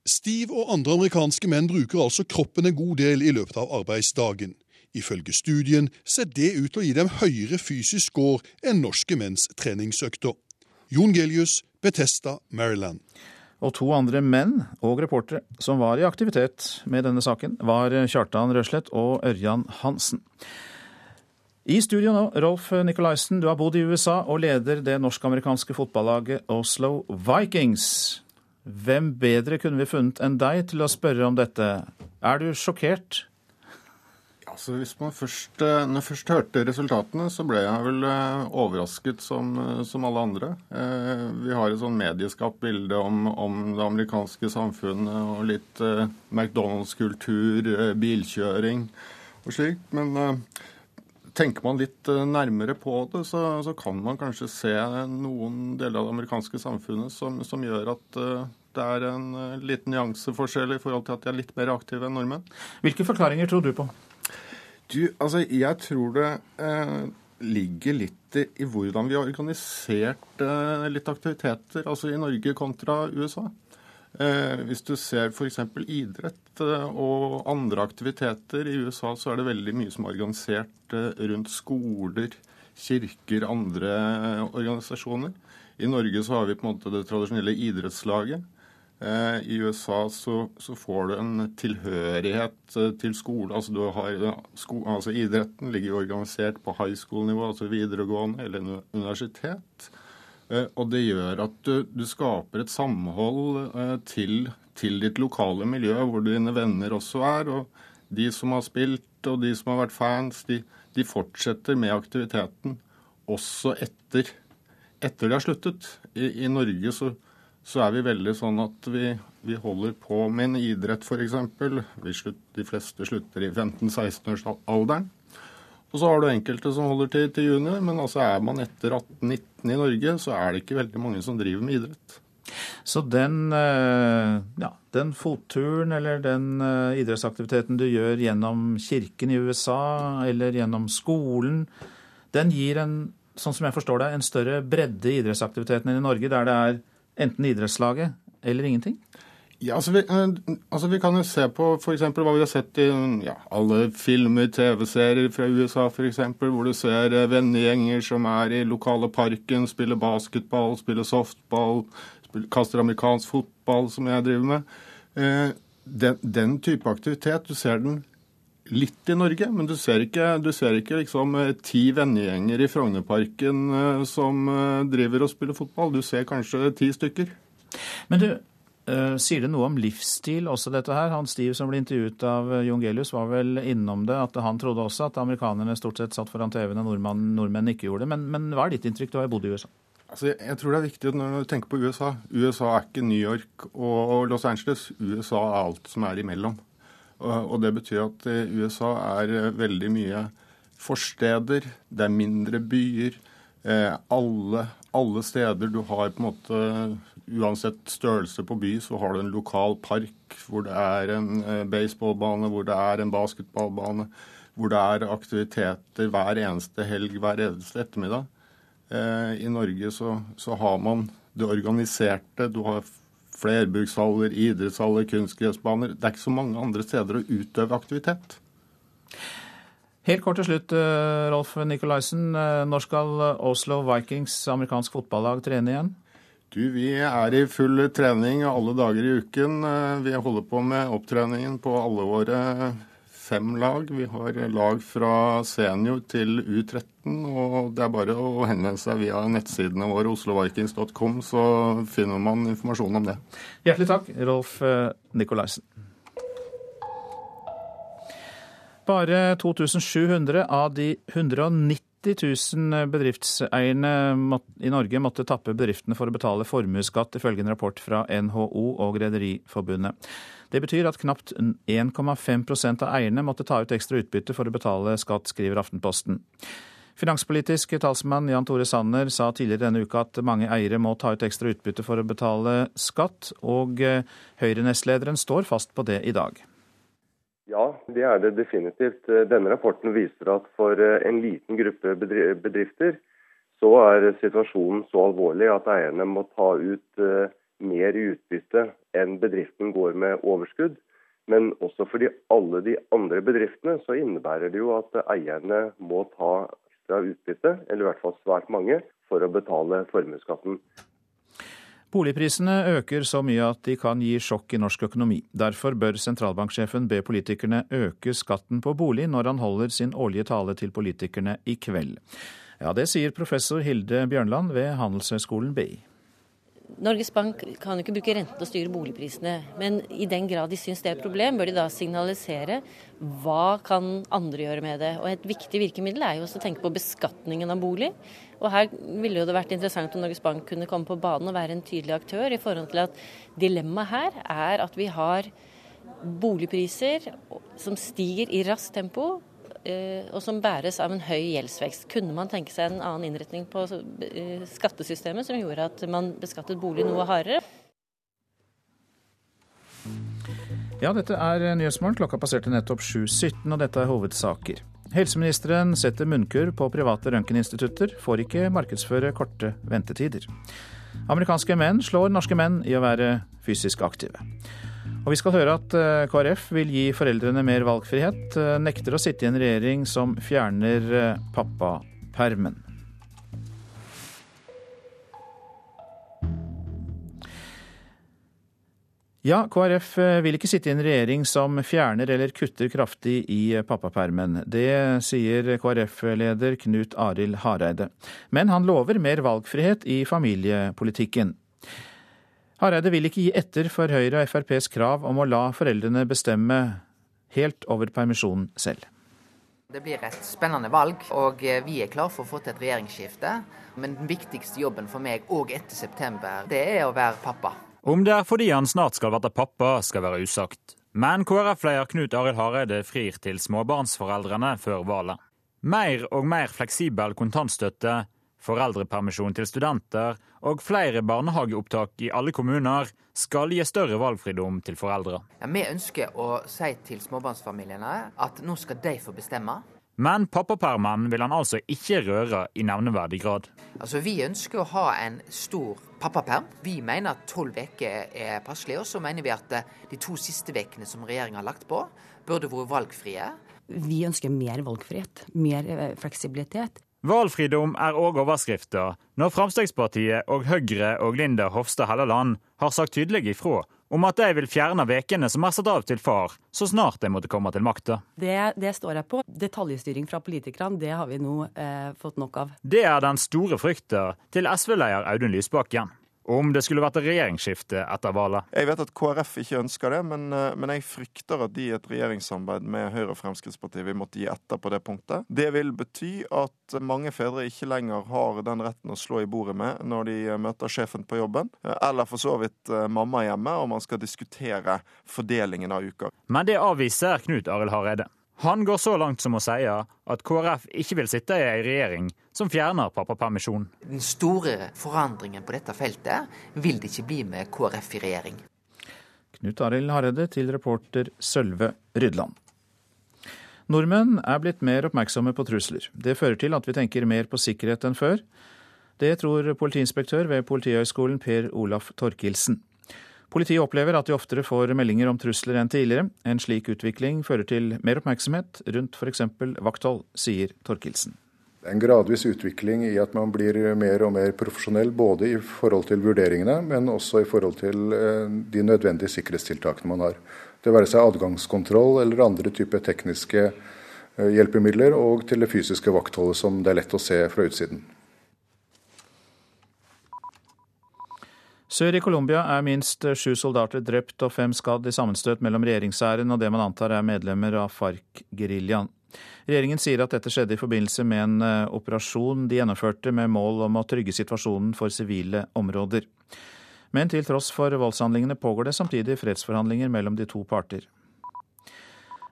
S47: Steve og andre amerikanske menn bruker altså kroppen en god del i løpet av arbeidsdagen. Ifølge studien ser det ut til å gi dem høyere fysisk score enn norske menns treningsøkter. Jon Gelius, Betesta, Maryland.
S2: Og to andre menn og reportere som var i aktivitet med denne saken, var Kjartan Røslett og Ørjan Hansen. I studio nå, Rolf Nikolaisen, du har bodd i USA og leder det norsk-amerikanske fotballaget Oslo Vikings. Hvem bedre kunne vi funnet enn deg til å spørre om dette? Er du sjokkert
S49: Altså, hvis man først, eh, når jeg først hørte resultatene, så ble jeg vel eh, overrasket som, eh, som alle andre. Vi har et sånn medieskapt bilde om, om, det amerikanske samfunnet og litt McDonald's-kultur, bilkjøring og slikt. Men tenker man litt nærmere på det, så, så, kan man kanskje se noen deler av det amerikanske samfunnet som, som gjør at det er en liten nyanseforskjell i forhold til at de er litt mer aktive enn nordmenn.
S2: Hvilke forklaringer tror du på?
S49: Du, altså, jeg tror det eh, ligger litt i hvordan vi har organisert eh, litt aktiviteter, altså i Norge kontra USA. Eh, hvis du ser f.eks. idrett eh, og andre aktiviteter i USA, så er det veldig mye som er organisert eh, rundt skoler, kirker, andre organisasjoner. I Norge så har vi på en måte det tradisjonelle idrettslaget. I USA så, så, får du en tilhørighet til skole. Altså, har, sko, altså Idretten ligger organisert på high school-nivå, altså videregående eller universitet. Eh, og det gjør at du, du skaper et samhold til, til, ditt lokale miljø, hvor dine venner også er. Og de som har spilt og de som har vært fans, de, de fortsetter med aktiviteten også etter, etter de har sluttet. I, i Norge så så er vi veldig sånn at vi, vi holder på med en idrett, f.eks. De fleste slutter i 15-16-årsalderen. Og så har du enkelte som holder til til juni, men altså er man etter 18-19 i Norge, så er det ikke veldig mange som driver med idrett.
S2: Så den, eh, ja, den fotturen eller den eh, idrettsaktiviteten du gjør gjennom kirken i USA eller gjennom skolen, den gir en, sånn som jeg forstår det, en større bredde i idrettsaktiviteten enn i Norge, der det er Enten idrettslaget eller ingenting?
S49: Ja, altså vi, eh, altså vi, kan jo se på f.eks. hva vi har sett i ja, alle filmer, TV-serier fra USA f.eks., hvor du ser eh, vennegjenger som er i lokale parken, spiller basketball, spiller softball, spiller, kaster amerikansk fotball, som jeg driver med. Eh, den, den, type aktivitet, du ser den litt i Norge, men du ser ikke, du ser ikke liksom ti vennegjenger i Frognerparken som driver og spiller fotball. Du ser kanskje ti stykker.
S2: Men du, sier det noe om livsstil også, dette her? Han Steve som ble intervjuet av Jon Gelius, var vel innom det. At han trodde også at amerikanerne stort sett satt foran TV-en og nordmenn, nordmenn ikke gjorde det. Men, men hva er ditt inntrykk? Du har bodd i USA.
S49: Altså, jeg tror det er viktig når du tenker på USA. USA er ikke New York og Los Angeles. USA er alt som er imellom. Og det betyr at USA er eh, veldig mye forsteder, det er mindre byer. Eh, alle, alle, steder du har på en måte Uansett størrelse på by, så har du en lokal park hvor det er en eh, baseballbane, hvor det er en basketballbane, hvor det er aktiviteter hver eneste helg, hver eneste ettermiddag. I Norge så, så har man det organiserte. Du har flerbrukshaller, idrettshaller, kunstgressbaner. Det er ikke så mange andre steder å utøve aktivitet.
S2: Helt kort til slutt, eh, Rolf Nikolaisen. Eh, når skal Oslo Vikings amerikansk fotballag trene igjen?
S49: Du, Vi er i full trening alle dager i uken. Vi holder på med opptreningen på alle våre fem lag. Vi har lag fra senior til U13. og Det er bare å henvende seg via nettsidene våre oslovikings.com, så finner man informasjon om det.
S2: Hjertelig takk, Rolf Nikolaisen. Bare 2700 av de 190 000 bedriftseierne i Norge måtte tappe bedriftene for å betale formuesskatt, ifølge en rapport fra NHO og Rederiforbundet. Det betyr at knapt 1,5% av eierne måtte ta ut ekstra utbytte for å betale skatt, skriver Aftenposten. Finanspolitisk talsmann Jan Tore Sanner sa tidligere denne uka at mange eiere må ta ut ekstra utbytte for å betale skatt, og Høyre-nestlederen står fast på det i dag.
S50: Ja, det er det definitivt. Denne rapporten viser at for eh, en liten gruppe bedrifter så er situasjonen så alvorlig at eierne må ta ut eh, mer i utbytte enn bedriften går med overskudd. Men også for alle de andre bedriftene så innebærer det jo at eierne må ta ekstra utbytte, eller i hvert fall svært mange, for å betale formuesskatten.
S2: Boligprisene øker så mye at de kan gi sjokk i norsk økonomi. Derfor bør sentralbanksjefen be politikerne øke skatten på bolig når han holder sin årlige tale til politikerne i kveld. Ja, det sier professor Hilde Bjørnland ved Handelshøyskolen BI.
S3: Norges Bank kan jo ikke bruke renten til å styre boligprisene, men i den grad de syns det er et problem, bør de da signalisere hva kan andre gjøre med det. Og Et viktig virkemiddel er jo også å tenke på beskatningen av bolig. Og Her ville jo det vært interessant om Norges Bank kunne komme på banen og være en tydelig aktør, i forhold til at dilemmaet her er at vi har boligpriser som stiger i raskt tempo, og som bæres av en høy gjeldsvekst. Kunne man tenke seg en annen innretning på eh, skattesystemet som gjorde at man beskattet bolig noe hardere?
S2: Ja, dette er Nyhetsmorgen. Klokka passerte nettopp 7.17, og dette er hovedsaker. Helseministeren setter munnkurv på private røntgeninstitutter, får ikke markedsføre korte ventetider. Amerikanske menn slår norske menn i å være fysisk aktive. Og vi skal høre at eh, KrF vil gi foreldrene mer valgfrihet, eh, nekter å sitte i en regjering som fjerner eh, pappapermen. Ja, KrF vil ikke sitte i en regjering som fjerner eller kutter kraftig i pappapermen. Det sier KrF-leder Knut Arild Hareide. Men han lover mer valgfrihet i familiepolitikken. Hareide vil ikke gi etter for Høyre og FrPs krav om å la foreldrene bestemme helt over permisjonen selv.
S51: Det blir et spennende valg, og vi er klar for å få til et regjeringsskifte. Men den viktigste jobben for meg òg etter september, det er å være pappa.
S52: Om det er fordi han snart skal være pappa, skal være usagt. Men KrF-leder Knut Arild Hareide frir til småbarnsforeldrene før valget. Mer og mer fleksibel kontantstøtte foreldrepermisjon til studenter og flere barnehageopptak i alle kommuner skal gi større valgfridom til foreldre.
S51: Ja, vi ønsker å si til småbarnsfamiliene at nå skal de få bestemme.
S52: Men pappapermen vil han altså ikke røre i nevneverdig grad.
S51: Altså, Vi ønsker å ha en stor pappaperm. Vi mener at tolv uker er passelig. Og så mener vi at eh, de to siste ukene som regjeringa har lagt på, burde vært valgfrie.
S53: Vi ønsker mer valgfrihet, mer eh, fleksibilitet.
S52: Valgfridom er òg overskrifta når Fremskrittspartiet og Høyre og Linda Hofstad Helleland har sagt tydelig ifra om at de vil fjerne vekene som er satt av til far, så snart de måtte komme til makta.
S53: Det, det, står jeg på. Detaljstyring fra politikerne, det har vi nå eh, fått nok av.
S52: Det er den store frykta til SV-leder Audun Lysbakken om det skulle vært et regjeringsskifte etter valget.
S47: Jeg vet at KrF ikke ønsker det, men, eh, men, jeg frykter at de i et regjeringssamarbeid med Høyre og Fremskrittspartiet vil måtte gi etter på det punktet. Det vil bety at mange fedre ikke lenger har den retten å slå i bordet med når de eh, møter sjefen på jobben, eh, eller for så vidt mamma hjemme, og man skal diskutere fordelingen av uker.
S52: Men det avviser Knut Arild Hareide. Han går så langt som å si at KrF ikke vil sitte i ei regjering som fjerner pappapermisjonen.
S51: Den store forandringen på dette feltet vil det ikke bli med KrF i regjering.
S2: Knut Arild Hareide til reporter Sølve Rydland. Nordmenn er blitt mer oppmerksomme på trusler. Det fører til at vi tenker mer på sikkerhet enn før. Det tror politiinspektør ved Politihøgskolen Per Olaf Torkildsen. Politiet opplever at de oftere får meldinger om trusler enn tidligere. En slik utvikling fører til mer oppmerksomhet rundt f.eks. vakthold, sier Torkildsen.
S40: Det er en gradvis utvikling i at man blir mer og mer profesjonell, både i forhold til vurderingene, men også i forhold til eh, de nødvendige sikkerhetstiltakene man har. Det være seg adgangskontroll eller andre typer tekniske eh, hjelpemidler, og til det fysiske vaktholdet som det er lett å se fra utsiden.
S2: Sør i Colombia er minst sju soldater drept og fem skadd i sammenstøt mellom regjeringshæren og det man antar er medlemmer av FARC-geriljaen. Regjeringen sier at dette skjedde i forbindelse med en eh, operasjon de gjennomførte med mål om å trygge situasjonen for sivile områder. Men til tross for voldshandlingene pågår det samtidig fredsforhandlinger mellom de to parter.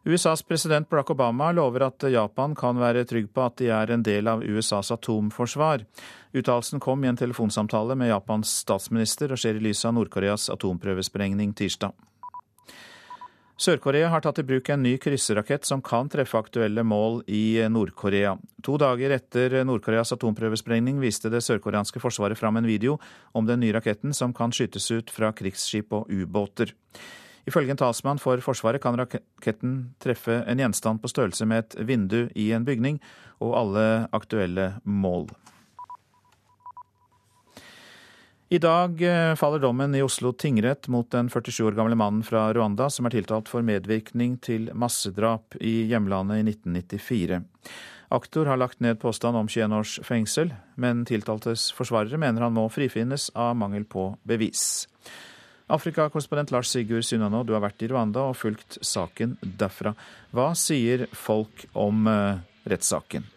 S2: USAs president Barack Obama lover at Japan kan være trygg på at de er en del av USAs atomforsvar. Uttalelsen kom i en telefonsamtale med Japans statsminister og skjer i lys av Nord-Koreas atomprøvesprengning tirsdag. Sør-Korea har tatt i bruk en ny krysserakett som kan treffe aktuelle mål i Nord-Korea. To dager etter Nord-Koreas atomprøvesprengning viste det sørkoreanske forsvaret fram en video om den nye raketten som kan skytes ut fra krigsskip og ubåter. Ifølge en talsmann for Forsvaret kan raketten treffe en gjenstand på størrelse med et vindu i en bygning, og alle aktuelle mål. I dag eh, faller dommen i Oslo tingrett mot den 47 år gamle mannen fra Rwanda som er tiltalt for medvirkning til massedrap i hjemlandet i 1994. Aktor har lagt ned påstand om 21 års fengsel, men tiltaltes forsvarere mener han må frifinnes av mangel på bevis. Afrikakorrespondent Lars Sigurd Sunnanå, du har vært i Rwanda og fulgt saken derfra. Hva sier folk om uh, rettssaken?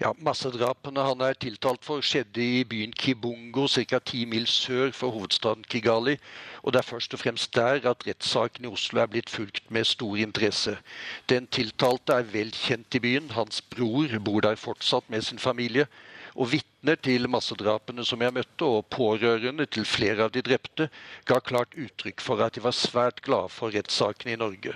S54: Ja, Massedrapene han er tiltalt for skjedde i byen Kibungo, ca. ti mil sør for hovedstaden Kigali. Og det er først og fremst der at rettssaken i Oslo er blitt fulgt med stor interesse. Den tiltalte er vel kjent i byen. Hans bror bor der fortsatt med sin familie. Og vitner til massedrapene som jeg møtte, og pårørende til flere av de drepte, ga klart uttrykk for at de var svært glade for rettssaken i Norge.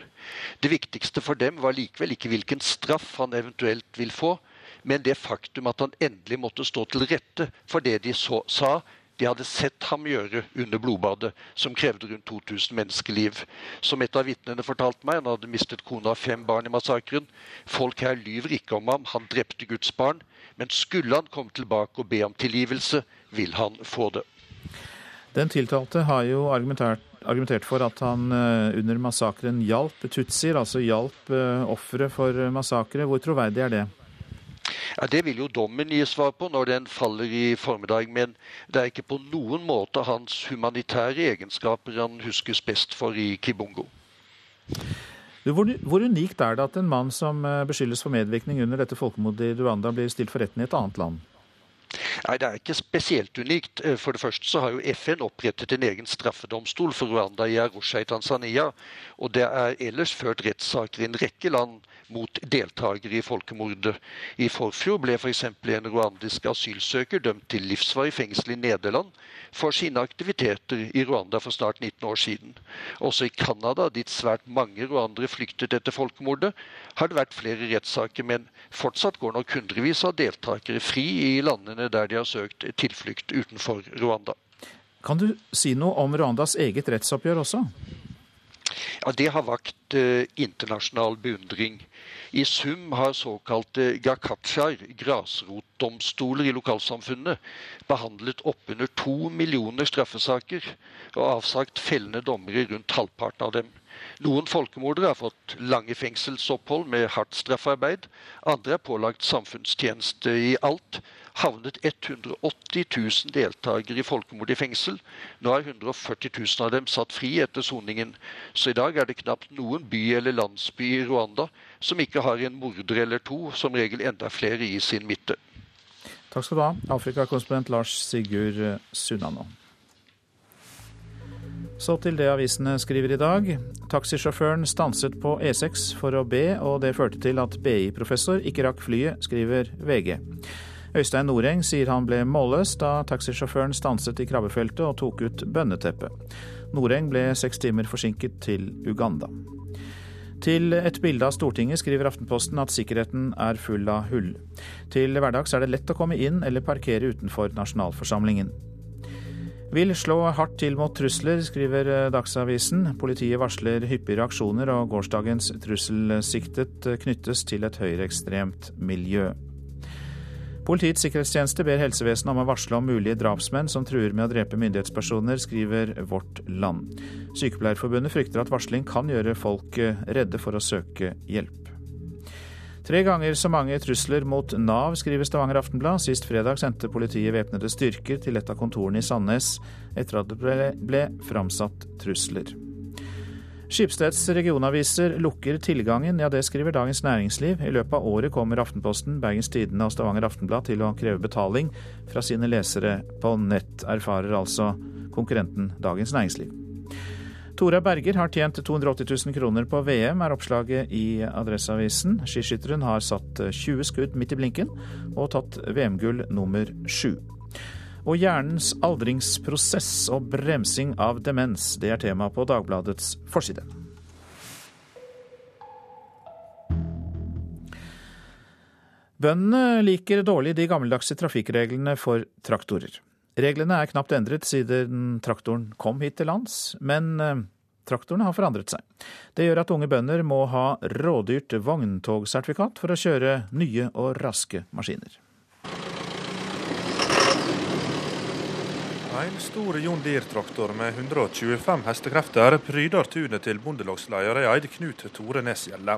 S54: Det viktigste for dem var likevel ikke hvilken straff han eventuelt vil få, men det faktum at han endelig måtte stå til rette for det de så, sa de hadde sett ham gjøre under blodbadet, som krevde rundt 2000 menneskeliv. Som et av vitnene fortalte meg, han hadde mistet kona og fem barn i massakren. Folk her lyver ikke om ham, han drepte Guds barn. Men skulle han komme tilbake og be om tilgivelse, vil han få det.
S2: Den tiltalte har jo argumentert, argumentert for at han eh, under massakren hjalp tutsier, altså hjalp eh, ofre for massakre. Hvor troverdig er det?
S54: Ja, Det vil jo dommen gi svar på når den faller i formiddag, men det er ikke på noen måte hans humanitære egenskaper han huskes best for i Kibungo.
S2: Hvor, hvor, unikt er det at en mann som eh, beskyldes for medvirkning under dette folkemordet i Rwanda, blir stilt for retten i et annet land?
S54: Nei, Det er ikke spesielt unikt. Eh, for det første så har jo FN opprettet en egen straffedomstol for Rwanda i Arusha i Tanzania. Og det er ellers ført rettssaker i en rekke land mot deltakere i folkemordet. I forfjor ble f.eks. For en rwandisk asylsøker dømt til livsvarig fengsel i Nederland for sine aktiviteter i Rwanda for snart 19 år siden. Også i Canada, dit svært mange rwandere flyktet etter folkemordet, har det vært flere rettssaker, men fortsatt går nok hundrevis av deltakere fri i landene der de har søkt tilflukt utenfor Rwanda.
S2: Kan du si noe om Rwandas eget rettsoppgjør også?
S54: Ja, Det har vakt eh, internasjonal beundring. I sum har såkalte gakachaer, grasrotdomstoler i lokalsamfunnet, behandlet oppunder to millioner straffesaker og avsagt fellende dommer i rundt halvparten av dem. Noen folkemordere har fått lange fengselsopphold med hardt straffarbeid. Andre er pålagt samfunnstjeneste i alt havnet 180 000 deltakere i folkemord i fengsel. Nå er 140 000 av dem satt fri etter soningen. Så i dag er det knapt noen by eller landsby i Rwanda som ikke har en morder eller to, som regel enda flere i sin midte.
S2: Takk skal du ha, Afrikakorrespondent Lars Sigurd Sunnanå. Så til det avisene skriver i dag. Taxisjåføren stanset på E6 for å be, og det førte til at BI-professor ikke rakk flyet, skriver VG. Øystein Noreng sier han ble målløs da taxisjåføren stanset i krabbefeltet og tok ut bønneteppet. Noreng ble seks timer forsinket til Uganda. Til et bilde av Stortinget skriver Aftenposten at sikkerheten er full av hull. Til hverdags er det lett å komme inn eller parkere utenfor nasjonalforsamlingen. Vil slå hardt til mot trusler, skriver Dagsavisen. Politiet varsler hyppige reaksjoner, og gårsdagens trusselsiktet knyttes til et høyreekstremt miljø. Politiets sikkerhetstjeneste ber helsevesenet om å varsle om mulige drapsmenn som truer med å drepe myndighetspersoner, skriver Vårt Land. Sykepleierforbundet frykter at varsling kan gjøre folk redde for å søke hjelp. Tre ganger så mange trusler mot Nav, skriver Stavanger Aftenblad. Sist fredag sendte politiet væpnede styrker til et av kontorene i Sandnes etter at det ble, ble framsatt trusler. Skipsteds regionaviser lukker tilgangen, ja det skriver Dagens Næringsliv. I løpet av året kommer Aftenposten, Bergens Tidende og Stavanger Aftenblad til å kreve betaling fra sine lesere på nett, erfarer altså konkurrenten Dagens Næringsliv. Tora Berger har tjent 280 000 kroner på VM, er oppslaget i Adresseavisen. Skiskytteren har satt 20 skudd midt i blinken og tatt VM-gull nummer sju. Og hjernens aldringsprosess og bremsing av demens, det er tema på Dagbladets forside. Bøndene liker dårlig de gammeldagse trafikkreglene for traktorer. Reglene er knapt endret siden traktoren kom hit til lands, men eh, traktorene har forandret seg. Det gjør at unge bønder må ha rådyrt vogntogsertifikat for å kjøre nye og raske maskiner.
S55: En stor John Deere-traktor med 125 hestekrefter pryder tunet til bondelagsleder i Eid, Knut Tore Nesgjelle.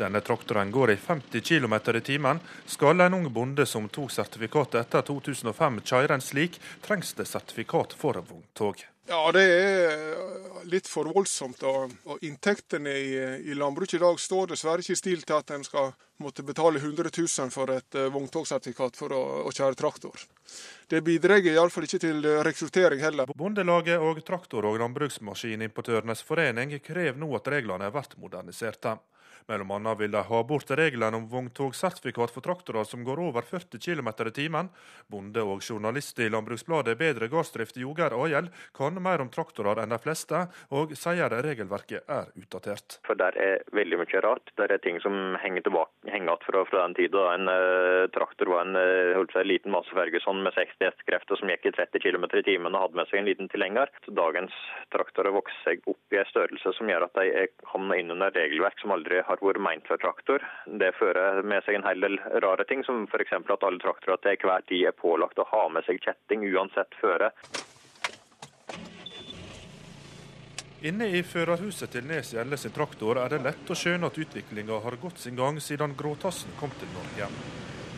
S55: Denne traktoren går i 50 km i timen. Skal en ung bonde som tok sertifikatet etter 2005 kjøre en slik, trengs det sertifikat for vogntog.
S47: Ja, det er litt for voldsomt. Og inntektene i, i landbruket i dag står dessverre ikke i stil til at en skal måtte betale 100 000 for et uh, vogntogsertifikat for å, å, kjøre traktor. Det bidrar iallfall ikke til rekruttering heller.
S55: Bondelaget og Traktor- og landbruksmaskinimportørenes forening krever nå at reglene blir moderniserte. Mellom annet vil de ha bort reglene om vogntogsertifikat for traktorer som går over 40 km i timen. Bonde og journalist i Landbruksbladet Bedre gardsdrift Joger Ajel kan mer om traktorer enn de fleste, og sier regelverket er utdatert.
S56: For Der er veldig mye rart. Der er ting som henger tilbake, henger fra, fra, den tida. En uh, traktor var en uh, seg, liten masse Ferguson med 60 hestekrefter som gikk i 30 km i timen og hadde med seg en liten tilhenger. Dagens traktorer vokser seg opp i en størrelse som gjør at de havner inn under regelverk som aldri har vært ment for traktor. Det fører med seg en hel del rare ting, som f.eks. at alle traktorer til hver tid er pålagt å ha med seg kjetting uansett føre.
S55: Inne i førerhuset til Nes Gjelle sin traktor er det lett å skjønne at utviklinga har gått sin gang siden gråtassen kom til Norge.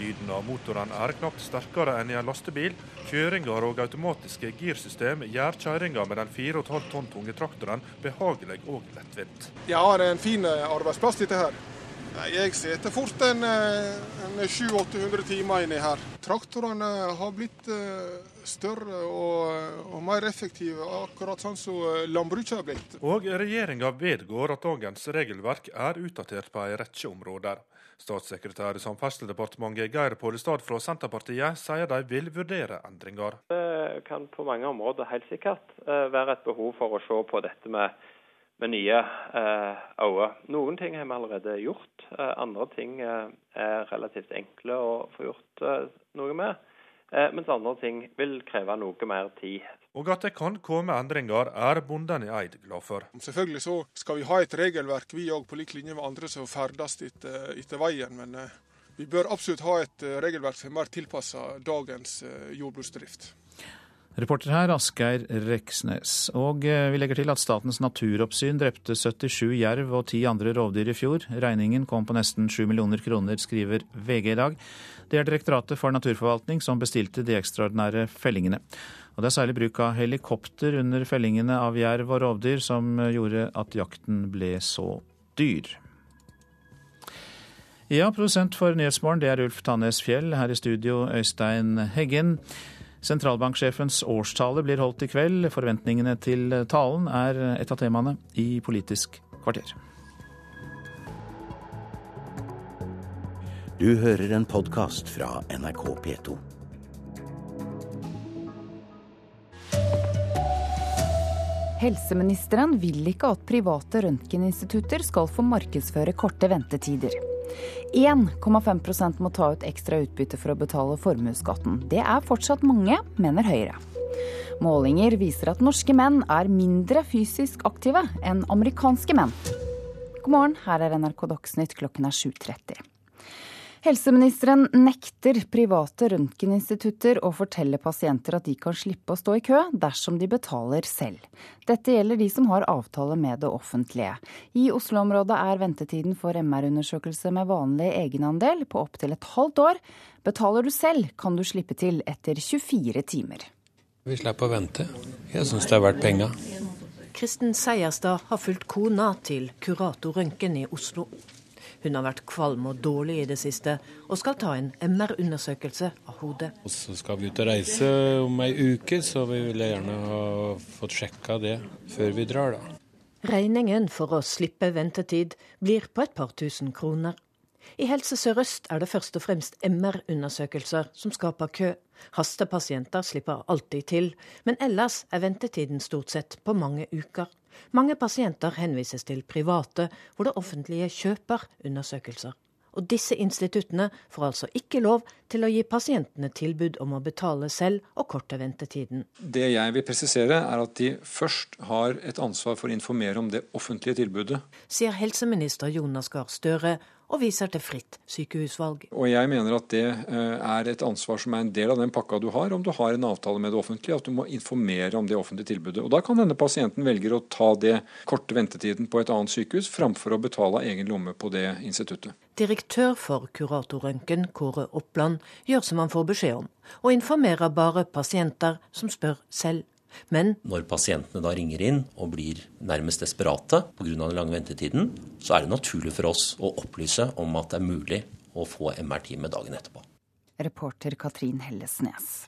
S55: Lyden av motoren er knapt sterkere enn i en lastebil. Kjøringer og automatiske girsystem gjør kjøringa med den 4,5 tonn tunge traktoren behagelig og lettvint.
S47: Ja, det er en fin eh, arbeidsplass dette her. Jeg sitter fort en, eh, en 700-800 timer inni her. Traktorene har blitt eh, større og, og, mer effektive, akkurat sånn som landbruket har blitt.
S55: Og regjeringa vedgår at dagens regelverk er utdatert på en rekke områder. Statssekretær i Samferdselsdepartementet Geir Pollestad fra Senterpartiet sier de vil vurdere endringer.
S57: Det kan på mange områder helt sikkert eh, være et behov for å se på dette med, med nye eh, øyne. Noen ting har vi allerede gjort, eh, andre ting er relativt enkle å få gjort noe med. Mens andre ting vil kreve noe mer tid.
S55: Og at det kan komme endringer, er bonden i Eid glad for.
S47: Selvfølgelig så skal vi ha et regelverk, vi òg, på lik linje med andre som ferdes etter, etter veien. Men eh, vi bør absolutt ha et eh, regelverk som er mer tilpassa dagens eh, jordbruksdrift.
S2: Reporter her Asgeir Reksnes. Og vi legger til at Statens naturoppsyn drepte 77 jerv og 10 andre rovdyr i fjor. Regningen kom på nesten 7 millioner kroner, skriver VG i dag. Det er Direktoratet for naturforvaltning som bestilte de ekstraordinære fellingene. Og det er særlig bruk av helikopter under fellingene av jerv og rovdyr som gjorde at jakten ble så dyr. Ja, produsent for Nyhetsmorgen det er Ulf Tannes Fjell. Her i studio Øystein Heggen. Sentralbanksjefens årstale blir holdt i kveld. Forventningene til talen er et av temaene i Politisk kvarter.
S58: Du hører en podkast fra NRK P2.
S59: Helseministeren vil ikke at private røntgeninstitutter skal få markedsføre korte ventetider. 1,5% må ta ut ekstra utbytte for å betale formuesskatten. Det er fortsatt mange, mener Høyre. Målinger viser at norske menn er mindre fysisk aktive enn amerikanske menn. God morgen, her er NRK Dagsnytt klokken er 7.30. Helseministeren nekter private røntgeninstitutter å fortelle pasienter at de kan slippe å stå i kø dersom de betaler selv. Dette gjelder de som har avtale med det offentlige. I Oslo-området er ventetiden for MR-undersøkelse med vanlig egenandel på opptil et halvt år. Betaler du selv, kan du slippe til etter 24 timer.
S60: Vi slipper å vente. Jeg syns det er verdt penga.
S42: Kristen Seierstad har fulgt kona til kurator Røntgen i Oslo. Hun har vært kvalm og dårlig i det siste, og skal ta en MR-undersøkelse av hodet.
S60: Og så skal vi ut og reise om ei uke, så vi ville gjerne ha fått sjekka det før vi drar, da.
S42: Regningen for å slippe ventetid blir på et par tusen kroner. I Helse Sør-Øst er det først og fremst MR-undersøkelser som skaper kø. Hastepasienter slipper alltid til, men ellers er ventetiden stort sett på mange uker. Mange pasienter henvises til private, hvor det offentlige kjøper undersøkelser. Og disse instituttene får altså ikke lov til å gi pasientene tilbud om å betale selv og korte ventetiden.
S61: Det jeg vil presisere, er at de først har et ansvar for å informere om det offentlige tilbudet.
S42: Sier helseminister Jonas Gahr Støre og viser til fritt sykehusvalg.
S61: Og jeg mener at det eh, er et ansvar som er en del av den pakka du har, om du har en avtale med det offentlige, at du må informere om det offentlige tilbudet. Og Da kan denne pasienten velger å ta det korte ventetiden på et annet sykehus, framfor å betale av egen lomme på det instituttet.
S42: Direktør for Kuratorrøntgen, Kåre Oppland, gjør som han får beskjed om, og informerer bare pasienter som spør selv.
S43: Men når pasientene da ringer inn og blir nærmest desperate pga. den lange ventetiden, så er det naturlig for oss å opplyse om at det er mulig å få MR-time dagen etterpå.
S59: Reporter Katrin Hellesnes.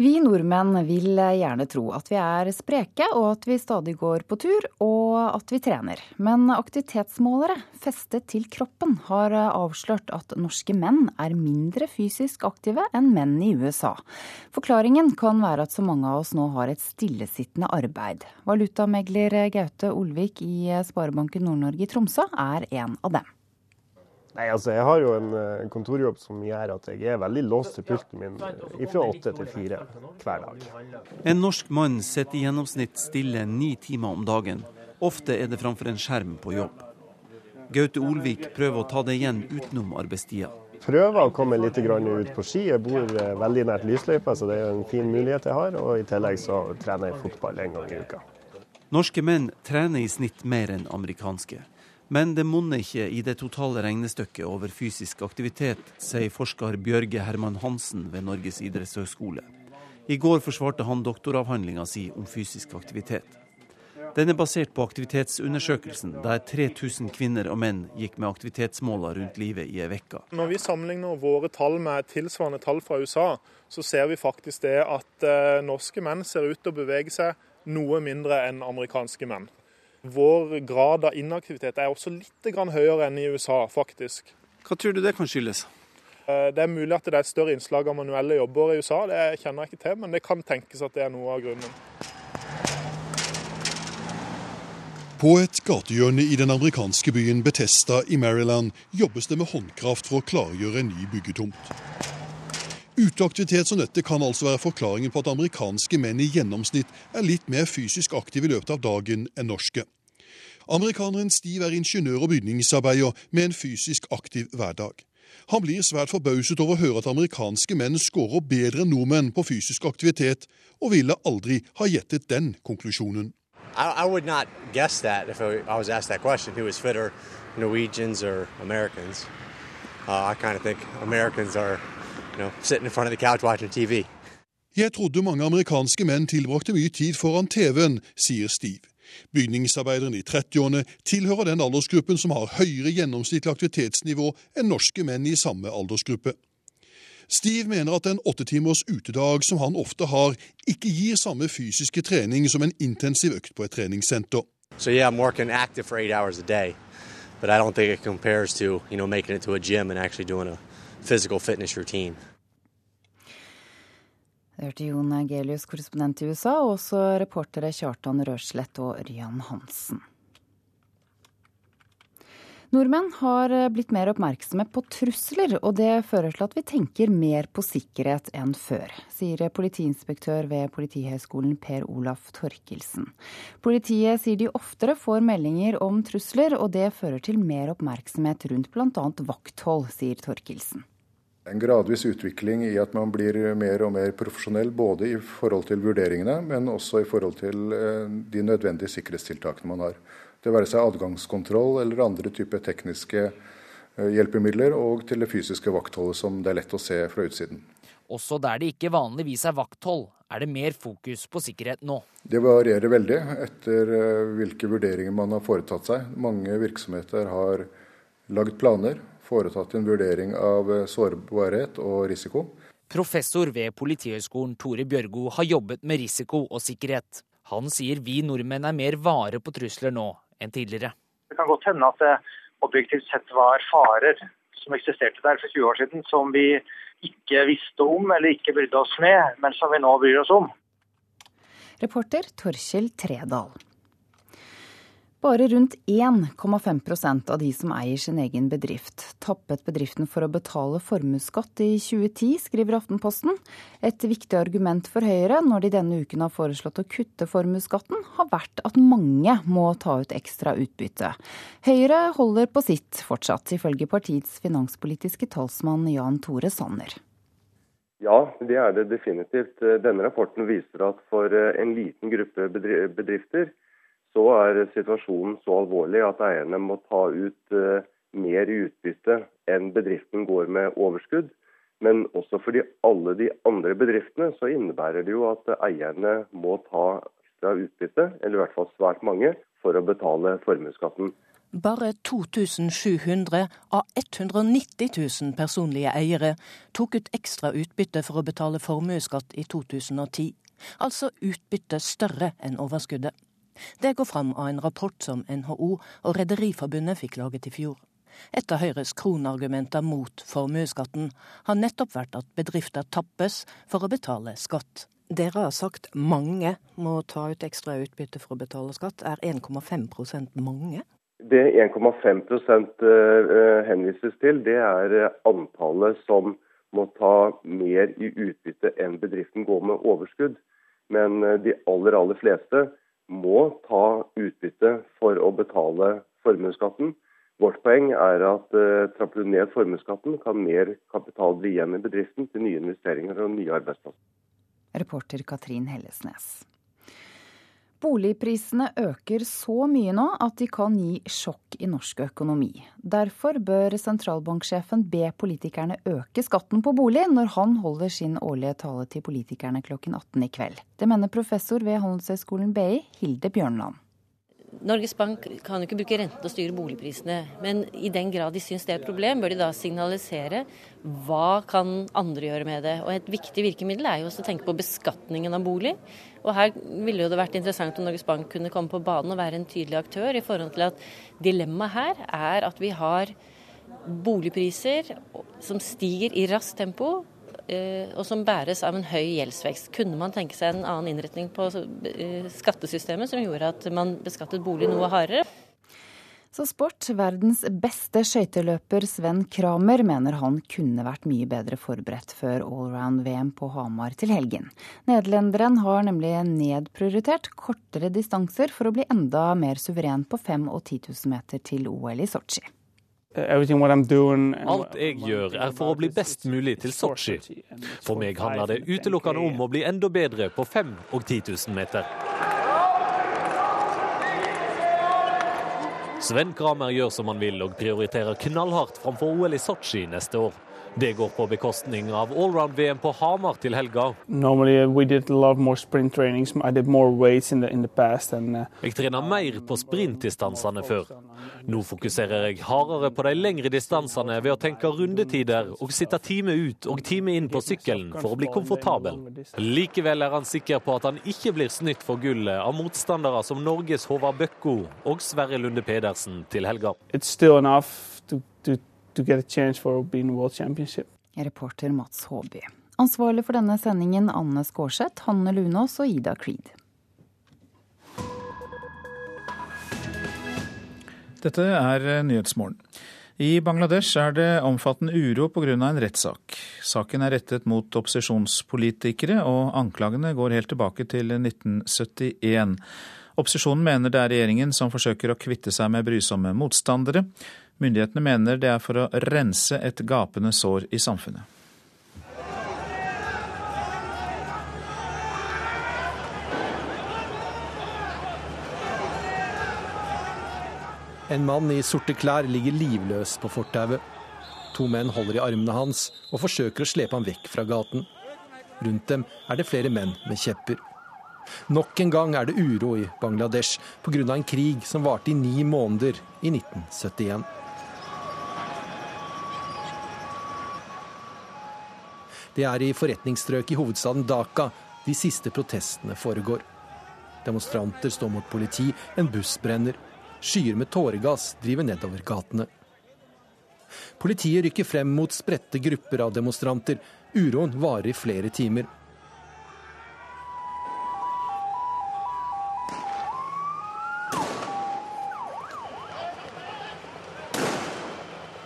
S59: Vi nordmenn vil gjerne tro at vi er spreke, og at vi stadig går på tur, og at vi trener. Men aktivitetsmålere festet til kroppen har avslørt at norske menn er mindre fysisk aktive enn menn i USA. Forklaringen kan være at så mange av oss nå har et stillesittende arbeid. Valutamegler Gaute Olvik i Sparebanken Nord-Norge i Tromsø er en av dem.
S62: Nei, altså Jeg har jo en eh, kontorjobb som gjør at jeg er veldig låst til pulten min eh, fra åtte til fire hver dag.
S46: En norsk mann sitter i gjennomsnitt stille ni timer om dagen. Ofte er det framfor en skjerm på jobb. Gaute Olvik prøver å ta det igjen utenom arbeidstida.
S62: Prøver å komme litt ut på ski. Jeg bor eh, veldig nært lysløypa, så det er en fin mulighet jeg har. Og i tillegg så trener jeg fotball en gang i uka.
S46: Norske menn trener i snitt mer enn amerikanske. Men det monner ikke i det totale regnestykket over fysisk aktivitet, sier forsker Bjørge Herman Hansen ved Norges idrettshøgskole. I går forsvarte han doktoravhandlinga si om fysisk aktivitet. Den er basert på aktivitetsundersøkelsen, der 3000 kvinner og menn gikk med aktivitetsmåler rundt livet i ei uke.
S56: Når vi sammenligner våre tall med tilsvarende tall fra USA, så ser vi faktisk det at eh, norske menn ser ut til å bevege seg noe mindre enn amerikanske menn. Vår grad av inaktivitet er også litt høyere enn i USA, faktisk.
S46: Hva tror du det kan skyldes?
S56: Eh, det er mulig at det er et større innslag av manuelle jobber i USA, det kjenner jeg ikke til, men det kan tenkes at det er noe av grunnen.
S47: På et gatehjørne i den amerikanske byen Betesta i Maryland jobbes det med håndkraft for å klargjøre en ny byggetomt. Uteaktivitet som dette kan altså være forklaringen på at amerikanske menn i gjennomsnitt er litt mer fysisk aktive i løpet av dagen enn norske. Amerikaneren Steve er ingeniør og bygningsarbeider med en fysisk aktiv hverdag. Han blir svært forbauset over å høre at amerikanske menn skårer bedre enn nordmenn på fysisk aktivitet, og ville aldri ha gjettet den konklusjonen.
S48: I, I would not guess that if I was asked that question. Fitter, Norwegians or Americans? Uh, I kind of think Americans are know, sitting in front of the couch watching TV.
S47: Jeg trodde mange amerikanske menn tilbrakte mye tid foran TV-en, sier Steve. Bygningsarbeideren i 30-årene tilhører den aldersgruppen som har høyere gjennomsnittlig aktivitetsnivå enn norske menn i samme aldersgruppe. Steve mener at en åttetimers utedag som han ofte har, ikke gir samme fysiske trening som en intensiv økt på et treningssenter.
S48: So yeah, I'm working active for eight hours a day, but I don't think it compares to you know making it to a gym and actually doing a physical fitness routine.
S59: Hørte Jon Gelius, korrespondent i USA, og også reportere Kjartan Røslett og Ørjan Hansen. Nordmenn har eh, blitt mer oppmerksomme på trusler, og det fører til at vi tenker mer på sikkerhet enn før, sier politiinspektør ved Politihøgskolen Per Olaf Torkelsen. Politiet sier de oftere får meldinger om trusler, og det fører til mer oppmerksomhet rundt bl.a. vakthold, sier Torkelsen.
S40: En gradvis utvikling i at man blir mer og mer profesjonell, både i forhold til vurderingene, men også i forhold til eh, de nødvendige sikkerhetstiltakene man har. Det være seg adgangskontroll eller andre typer tekniske eh, hjelpemidler, og til det fysiske vaktholdet som det er lett å se fra utsiden.
S8: Også der det ikke vanligvis er vakthold, er det mer fokus på sikkerhet nå.
S40: Det varierer veldig etter eh, hvilke vurderinger man har foretatt seg. Mange virksomheter har lagd planer, foretatt en vurdering av eh, sårbarhet og risiko.
S8: Professor ved Politihøgskolen Tore Bjørgo har jobbet med risiko og sikkerhet. Han sier vi nordmenn er mer vare på trusler nå enn tidligere.
S63: Det kan godt hende at det objektivt sett var farer som eksisterte der for 20 år siden, som vi ikke visste om eller ikke brydde oss med, men som vi nå bryr oss om.
S59: Reporter Torkjell Tredal. Bare rundt 1,5% av de som eier sin egen bedrift, tappet bedriften for å betale formuesskatt i 2010, skriver Aftenposten. Et viktig argument for Høyre når de denne uken har foreslått å kutte formuesskatten, har vært at mange må ta ut ekstra utbytte. Høyre holder på sitt fortsatt, ifølge partiets finanspolitiske talsmann Jan Tore Sanner.
S56: Ja, det er det definitivt. Denne rapporten viser at for en liten gruppe bedrifter så er situasjonen så alvorlig at eierne må ta ut uh, mer i utbytte enn bedriften går med overskudd. Men også for de, alle de andre bedriftene så innebærer det jo at eierne må ta ekstra utbytte, eller i hvert fall svært mange, for å betale formuesskatten.
S42: Bare 2700 av 190 000 personlige eiere tok ut ekstra utbytte for å betale formuesskatt i 2010. Altså utbytte større enn overskuddet. Det går fram av en rapport som NHO og Rederiforbundet fikk laget i fjor. Et av Høyres kronargumenter mot formuesskatten har nettopp vært at bedrifter tappes for å betale skatt. Dere har sagt mange må ta ut ekstra utbytte for å betale skatt. Er 1,5% mange?
S56: Det 1,5 eh, henvises til, det er eh, antallet som må ta mer i utbytte enn bedriften går med overskudd. Men eh, de aller, aller fleste må ta utbytte for å betale formuesskatten. Vårt poeng er at uh, trapper du ned formuesskatten, kan mer kapital bli igjen i bedriften til nye investeringer og nye arbeidsplasser.
S59: Reporter Katrin Hellesnes. Boligprisene øker så mye nå at de kan gi sjokk i norsk økonomi. Derfor bør sentralbanksjefen be politikerne øke skatten på bolig når han holder sin årlige tale til politikerne klokken 18 i kveld. Det mener professor ved Handelshøyskolen BI, Hilde Bjørnland.
S3: Norges Bank kan jo ikke bruke renten å styre boligprisene, men i den grad de syns det er et problem, bør de da signalisere hva kan andre gjøre med det. Og Et viktig virkemiddel er jo også å tenke på beskatningen av bolig. Og Her ville jo det vært interessant om Norges Bank kunne komme på banen og være en tydelig aktør, i forhold til at dilemmaet her er at vi har boligpriser som stiger i raskt tempo, og som bæres av en høy gjeldsvekst. Kunne man tenke seg en annen innretning på eh, skattesystemet som gjorde at man beskattet bolig noe hardere?
S59: Så sport. Verdens beste skøyteløper Sven Kramer mener han kunne vært mye bedre forberedt før allround-VM på Hamar til helgen. Nederlenderen har nemlig nedprioritert kortere distanser for å bli enda mer suveren på 5 og 10 000 meter til OL i Sotsji.
S64: Alt jeg gjør er for å bli best mulig til Sotsji. For meg handler det utelukkende om å bli enda bedre på 5 og 10 000 meter. Sven Kramer gjør som han vil og prioriterer knallhardt framfor OL i Sotsji neste år. Det går på bekostning av allround-VM på Hamar til helga. Jeg trener mer på sprintdistansene før. Nå fokuserer jeg hardere på de lengre distansene ved å tenke rundetider og sitte time ut og time inn på sykkelen for å bli komfortabel. Likevel er han sikker på at han ikke blir snytt for gullet av motstandere som Norges Håvard Bøkko og Sverre Lunde Pedersen til helga.
S65: It's still enough to, to to get a chance for being world championship.
S59: Reporter Mats Håby. Ansvarlig for denne sendingen Anne Skårseth, Hanne Lunås og Ida Creed.
S2: Dette er Nyhetsmorgen. I Bangladesh er det omfattende uro pga. en rettssak. Saken er rettet mot opposisjonspolitikere, og anklagene går helt tilbake til 1971. Opposisjonen mener det er regjeringen som forsøker å kvitte seg med brysomme motstandere. Myndighetene mener det er for å rense et gapende sår i samfunnet.
S66: En mann i sorte klær ligger livløs på fortauet. To menn holder i armene hans og forsøker å slepe ham vekk fra gaten. Rundt dem er det flere menn med kjepper. Nok en gang er det uro i Bangladesh pga. en krig som varte i ni måneder i 1971. Det er i forretningsstrøk i hovedstaden Dhaka de siste protestene foregår. Demonstranter står mot politi, en buss brenner. Skyer med tåregass driver nedover gatene. Politiet rykker frem mot spredte grupper av demonstranter. Uroen varer i flere timer.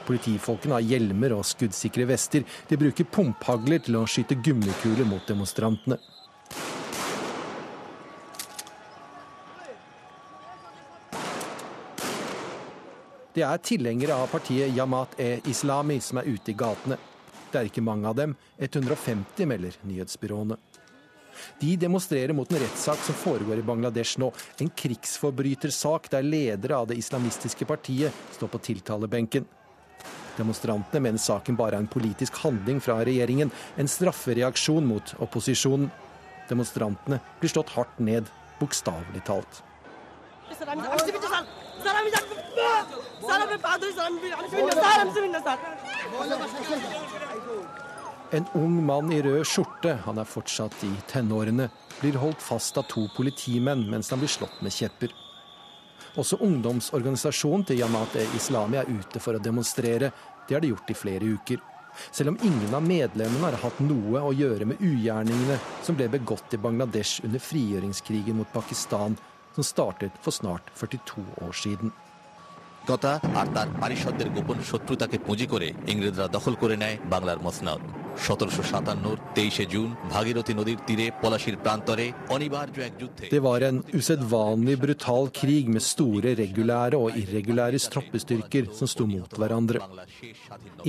S66: Politifolkene har hjelmer og skuddsikre vester. De bruker pumphagler til å skyte gummikuler mot demonstrantene. Det er tilhengere av partiet Yamat-e-Islami som er ute i gatene. Det er ikke mange av dem, 150 melder nyhetsbyråene. De demonstrerer mot en rettssak som foregår i Bangladesh nå. En krigsforbrytersak der ledere av det islamistiske partiet står på tiltalebenken. Demonstrantene mener saken bare er en politisk handling fra regjeringen, en straffereaksjon mot opposisjonen. Demonstrantene blir slått hardt ned, bokstavelig talt. En ung mann i rød skjorte, han er fortsatt i tenårene, blir holdt fast av to politimenn mens han blir slått med kjepper. Også ungdomsorganisasjonen til Jamaat-e-Islami er ute for å demonstrere. Det har de gjort i flere uker. Selv om ingen av medlemmene har hatt noe å gjøre med ugjerningene som ble begått i Bangladesh under frigjøringskrigen mot Pakistan, som startet for snart 42 år siden.
S67: কথা আর তার পারিষদদের গোপন শত্রুতাকে পুঁজি করে ইংরেজরা দখল করে নেয় বাংলার মসনদ সতেরোশো সাতান্নর তেইশে জুন ভাগীরথী নদীর তীরে পলাশির প্রান্তরে অনিবার্য এক যুদ্ধে
S66: Det var en usedvanlig brutal krig med store regulære og irregulære troppestyrker som sto mot hverandre.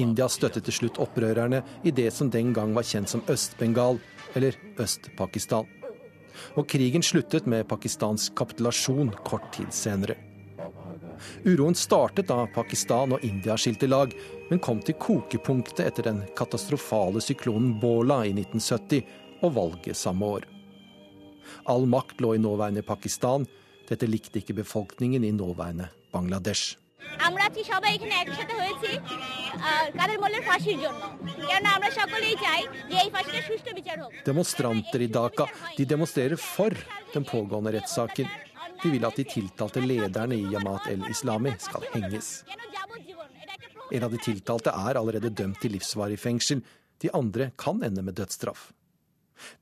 S66: India støttet til slutt opprørerne i det som den gang var kjent som Øst-Bengal, eller Øst-Pakistan. Og krigen sluttet med Pakistans kapitulasjon kort tid senere. Uroen startet da Pakistan og India skilte lag, men kom til kokepunktet etter den katastrofale syklonen Bola i 1970 og valget samme år. All makt lå i nåværende Pakistan. Dette likte ikke befolkningen i nåværende Bangladesh.
S68: আমরা আজকে সবাই এখানে একসাথে হয়েছি কাদের মোল্লের ফাঁসির জন্য কেননা আমরা সকলেই চাই যে এই ফাঁসিটা সুষ্ঠু বিচার হোক
S66: Demonstranter i Dhaka de demonstrerer for den pågående rettssaken. De vil at de tiltalte lederne i Jamaat el-Islami skal henges. En av de tiltalte er allerede dømt til livsvarig fengsel. De andre kan ende med dødsstraff.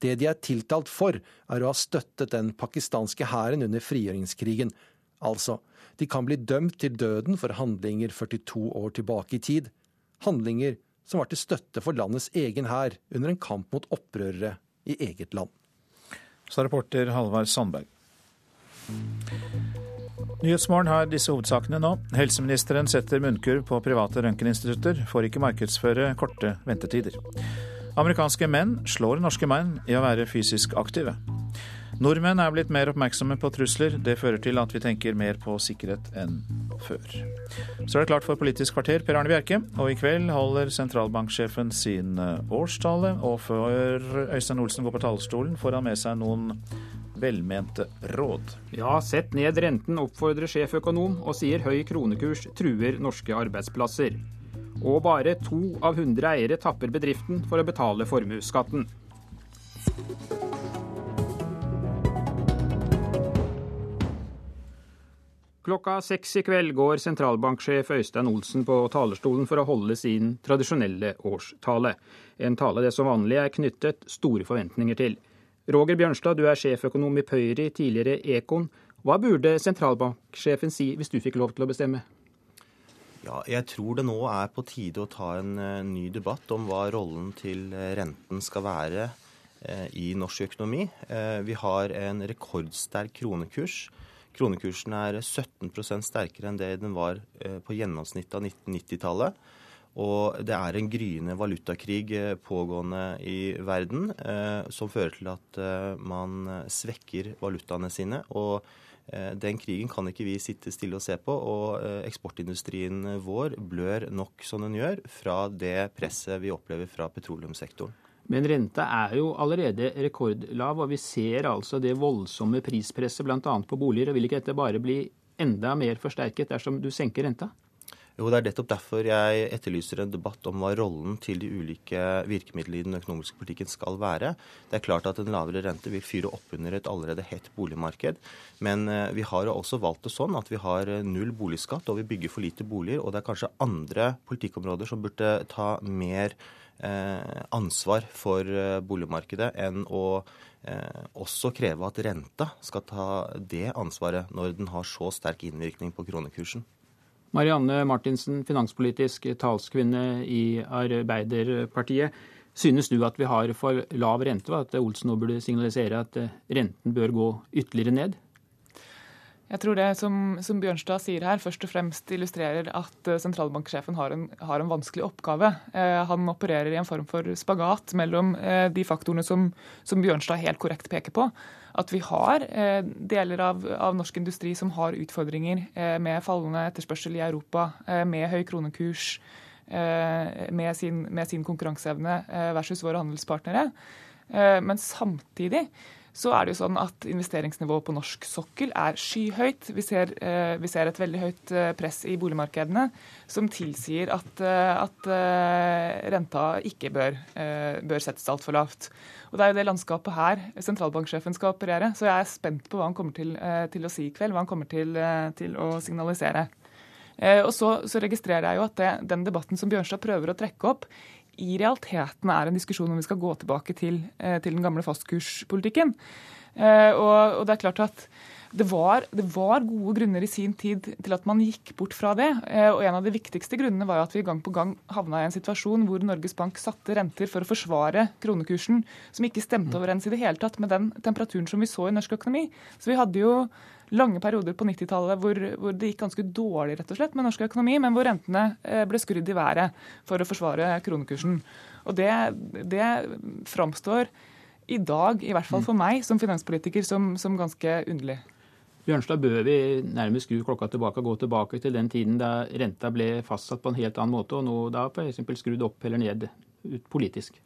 S66: Det de er tiltalt for, er å ha støttet den pakistanske hæren under frigjøringskrigen. Altså, de kan bli dømt til døden for handlinger 42 år tilbake i tid. Handlinger som var til støtte for landets egen hær under en kamp mot opprørere i eget land.
S2: Så reporter Halvard Sandberg. Nyhetsmorgen har disse hovedsakene nå. Helseministeren setter munnkurv på private røntgeninstitutter, får ikke markedsføre korte ventetider. Amerikanske menn slår norske menn i å være fysisk aktive. Nordmenn er blitt mer oppmerksomme på trusler. Det fører til at vi tenker mer på sikkerhet enn før. Så er det klart for Politisk kvarter, Per Arne Bjerke. Og i kveld holder sentralbanksjefen sin årstale. Og før Øystein Olsen går på talerstolen, får han med seg noen velmente råd.
S69: Ja, sett ned renten, oppfordrer sjeføkonom, og sier høy kronekurs truer norske arbeidsplasser. Og bare to av hundre eiere tapper bedriften for å betale formuesskatten. Klokka seks i kveld går sentralbanksjef Øystein Olsen på talerstolen for å holde sin tradisjonelle årstale. En tale det som vanlig er knyttet store forventninger til. Roger Bjørnstad, du er sjeføkonom i Pøyri, tidligere Ekon. Hva burde sentralbanksjefen si hvis du fikk lov til å bestemme?
S60: Ja, jeg tror det nå er på tide å ta en uh, ny debatt om hva rollen til renten skal være uh, i norsk økonomi. Vi har en rekordsterk kronekurs. Kronekursen er 17 sterkere enn det den var på gjennomsnittet av 1990-tallet. Og det er en gryende valutakrig pågående i verden som fører til at man svekker valutaene sine. og Eh, den krigen kan ikke vi sitte stille og se på, og eh, eksportindustrien vår blør nok som den gjør fra det presset vi opplever fra petroleumssektoren.
S69: Men renta er jo allerede rekordlav, og vi ser altså det voldsomme prispresset bl.a. på boliger. og Vil ikke dette bare bli enda mer forsterket dersom du senker renta?
S60: Jo, Det er nettopp derfor jeg etterlyser en debatt om hva rollen til de ulike virkemidlene i den økonomiske politikken skal være. Det er klart at en lavere rente vil fyre opp under et allerede hett boligmarked. Men eh, vi har også valgt det sånn at vi har eh, null boligskatt, og vi bygger for lite boliger. Og det er kanskje andre politikkområder som burde ta mer eh, ansvar for boligmarkedet enn å også kreve at renta skal ta det ansvaret når den har så sterk innvirkning på kronekursen.
S69: Marianne Martinsen, finanspolitisk talskvinne i Arbeiderpartiet. Synes du at vi har for lav rente, og at Olsen nå burde signalisere at renten bør gå ytterligere ned?
S70: Jeg tror det som, som, Bjørnstad sier her, først og fremst illustrerer at eh, sentralbanksjefen har en, har en vanskelig oppgave. Eh, han opererer i en form for spagat mellom eh, de faktorene som, som, Bjørnstad helt korrekt peker på. At vi har eh, deler av, av, norsk industri som har utfordringer eh, med fallende etterspørsel i Europa, eh, med høy kronekurs, med sin, med, sin, konkurranseevne versus våre handelspartnere. men samtidig så er det jo sånn at investeringsnivået på norsk sokkel er skyhøyt. Vi ser, eh, vi ser et veldig høyt eh, press i boligmarkedene som tilsier at, eh, at renta ikke bør, bør settes altfor lavt. Og Det er jo det landskapet her sentralbanksjefen skal operere. Så jeg er spent på hva han kommer til, til å si i kveld, hva han kommer til, til å signalisere. Og så, så, registrerer jeg jo at det, den debatten som Bjørnstad prøver å trekke opp, i realiteten er en diskusjon om vi skal gå tilbake til, eh, til den gamle fastkurspolitikken. Eh, og, og, det er klart at det var, det var, gode grunner i sin tid til at man gikk bort fra det. Eh, og En av de viktigste grunnene var at vi gang på gang havna i en situasjon hvor Norges Bank satte renter for å forsvare kronekursen, som ikke stemte overens i det hele tatt med den temperaturen som vi så i norsk økonomi. Så vi hadde jo lange perioder på 90-tallet hvor, hvor, det gikk ganske dårlig rett og slett med norsk økonomi, men hvor rentene eh, ble skrudd i været for å forsvare kronekursen. Og Det, det framstår i dag, i hvert fall for meg som finanspolitiker, som, som ganske underlig.
S69: Bjørnstad, bør vi nærmest skru klokka tilbake og gå tilbake til den tiden da renta ble fastsatt på en helt annen måte, og nå da f.eks. skrudd opp eller ned politisk?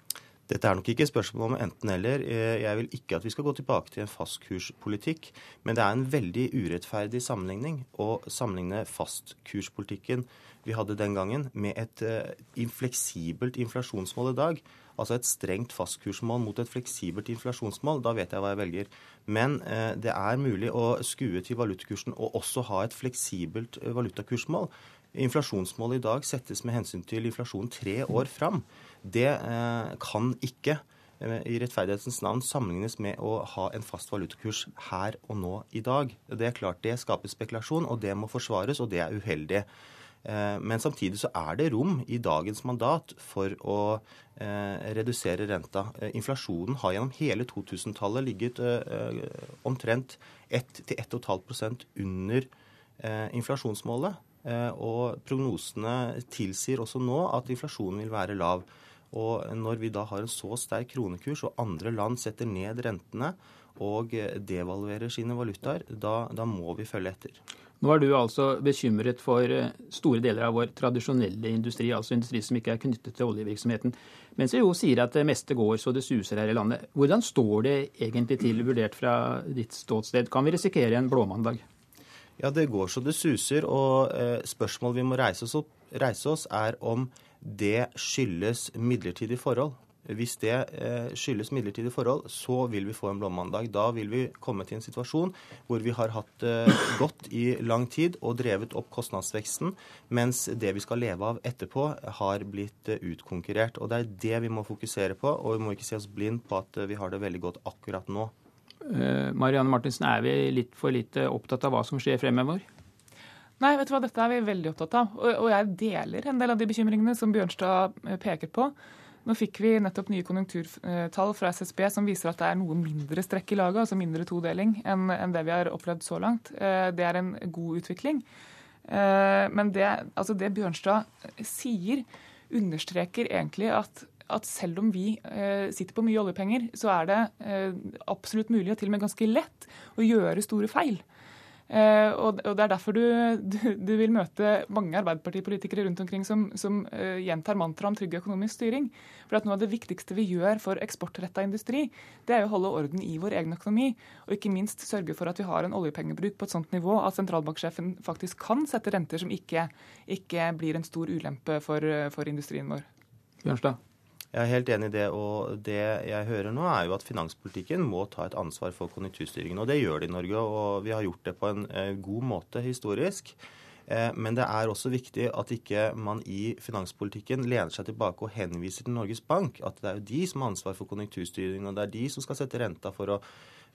S60: Dette er nok ikke et spørsmål om enten-eller. Eh, jeg vil ikke at vi skal gå tilbake til en fastkurspolitikk. Men det er en veldig urettferdig sammenligning å sammenligne fastkurspolitikken vi hadde den gangen, med et infleksibelt inflasjonsmål i dag. Altså et strengt fastkursmål mot et fleksibelt inflasjonsmål. Da vet jeg hva jeg velger. Men uh, det er mulig å skue til valutakursen og også ha et fleksibelt valutakursmål. Inflasjonsmålet i dag settes med hensyn til inflasjon tre år fram. Det eh, kan ikke eh, i rettferdighetens navn sammenlignes med å ha en fast valutakurs her og nå i dag. Det er klart det skaper spekulasjon, og det må forsvares, og det er uheldig. Eh, men samtidig så er det rom i dagens mandat for å redusere renta. Inflasjonen har gjennom hele 2000-tallet ligget omtrent 1-1,5% under inflasjonsmålet. Og prognosene tilsier også nå at inflasjonen vil være lav. Og når vi da har en så sterk kronekurs, og andre land setter ned rentene og devaluerer sine valutaer, da, da må vi følge etter.
S69: Nå er du altså bekymret for eh, store deler av vår tradisjonelle industri, altså industri som ikke er knyttet til oljevirksomheten. Mens jo sier at det meste går så det suser her i landet. Hvordan står det egentlig til, vurdert fra ditt ståsted? Kan vi risikere en blåmandag?
S60: Ja, det går så det suser. Og eh, spørsmålet vi må reise oss, opp, reise oss er om det skyldes midlertidige forhold. Hvis det eh, skyldes midlertidige forhold, så vil vi få en blåmandag. Da vil vi komme til en situasjon hvor vi har hatt det eh, godt i lang tid og drevet opp kostnadsveksten, mens det vi skal leve av etterpå, har blitt eh, utkonkurrert. Og Det er det vi må fokusere på, og vi må ikke se oss blind på at vi har det veldig godt akkurat nå.
S69: Marianne Martinsen, er vi litt for lite opptatt av hva som skjer fremover?
S70: Nei, vet du hva, dette er vi veldig opptatt av. Og, jeg deler en del av de bekymringene som Bjørnstad eh, peker på. Nå fikk vi nettopp nye konjunkturtall fra SSB som viser at det er noe mindre strekk i laget, altså mindre todeling, enn det vi har opplevd så langt. Eh, det er en god utvikling. Men det, altså det Bjørnstad sier, understreker egentlig at at selv om vi eh, sitter på mye oljepenger, så er det eh, absolutt mulig og til og med ganske lett å gjøre store feil. Eh, og, Det er derfor du, du, du vil møte mange Arbeiderpartipolitikere rundt omkring som, som uh, gjentar mantraet om trygg økonomisk styring. For at Noe av det viktigste vi gjør for eksportretta industri, det er å holde orden i vår egen økonomi. Og ikke minst sørge for at vi har en oljepengebruk på et sånt nivå at sentralbanksjefen faktisk kan sette renter som ikke, ikke blir en stor ulempe for, for industrien vår.
S69: Bjørnstad?
S60: Jeg er helt enig i det. Og det jeg hører nå, er jo at finanspolitikken må ta et ansvar for konjunkturstyringen. Og det gjør de i Norge, og vi har gjort det på en eh, god måte historisk. Eh, men det er også viktig at ikke man i finanspolitikken lener seg tilbake og henviser til Norges Bank. At det er jo de som har ansvar for konjunkturstyringen, og det er de som skal sette renta for å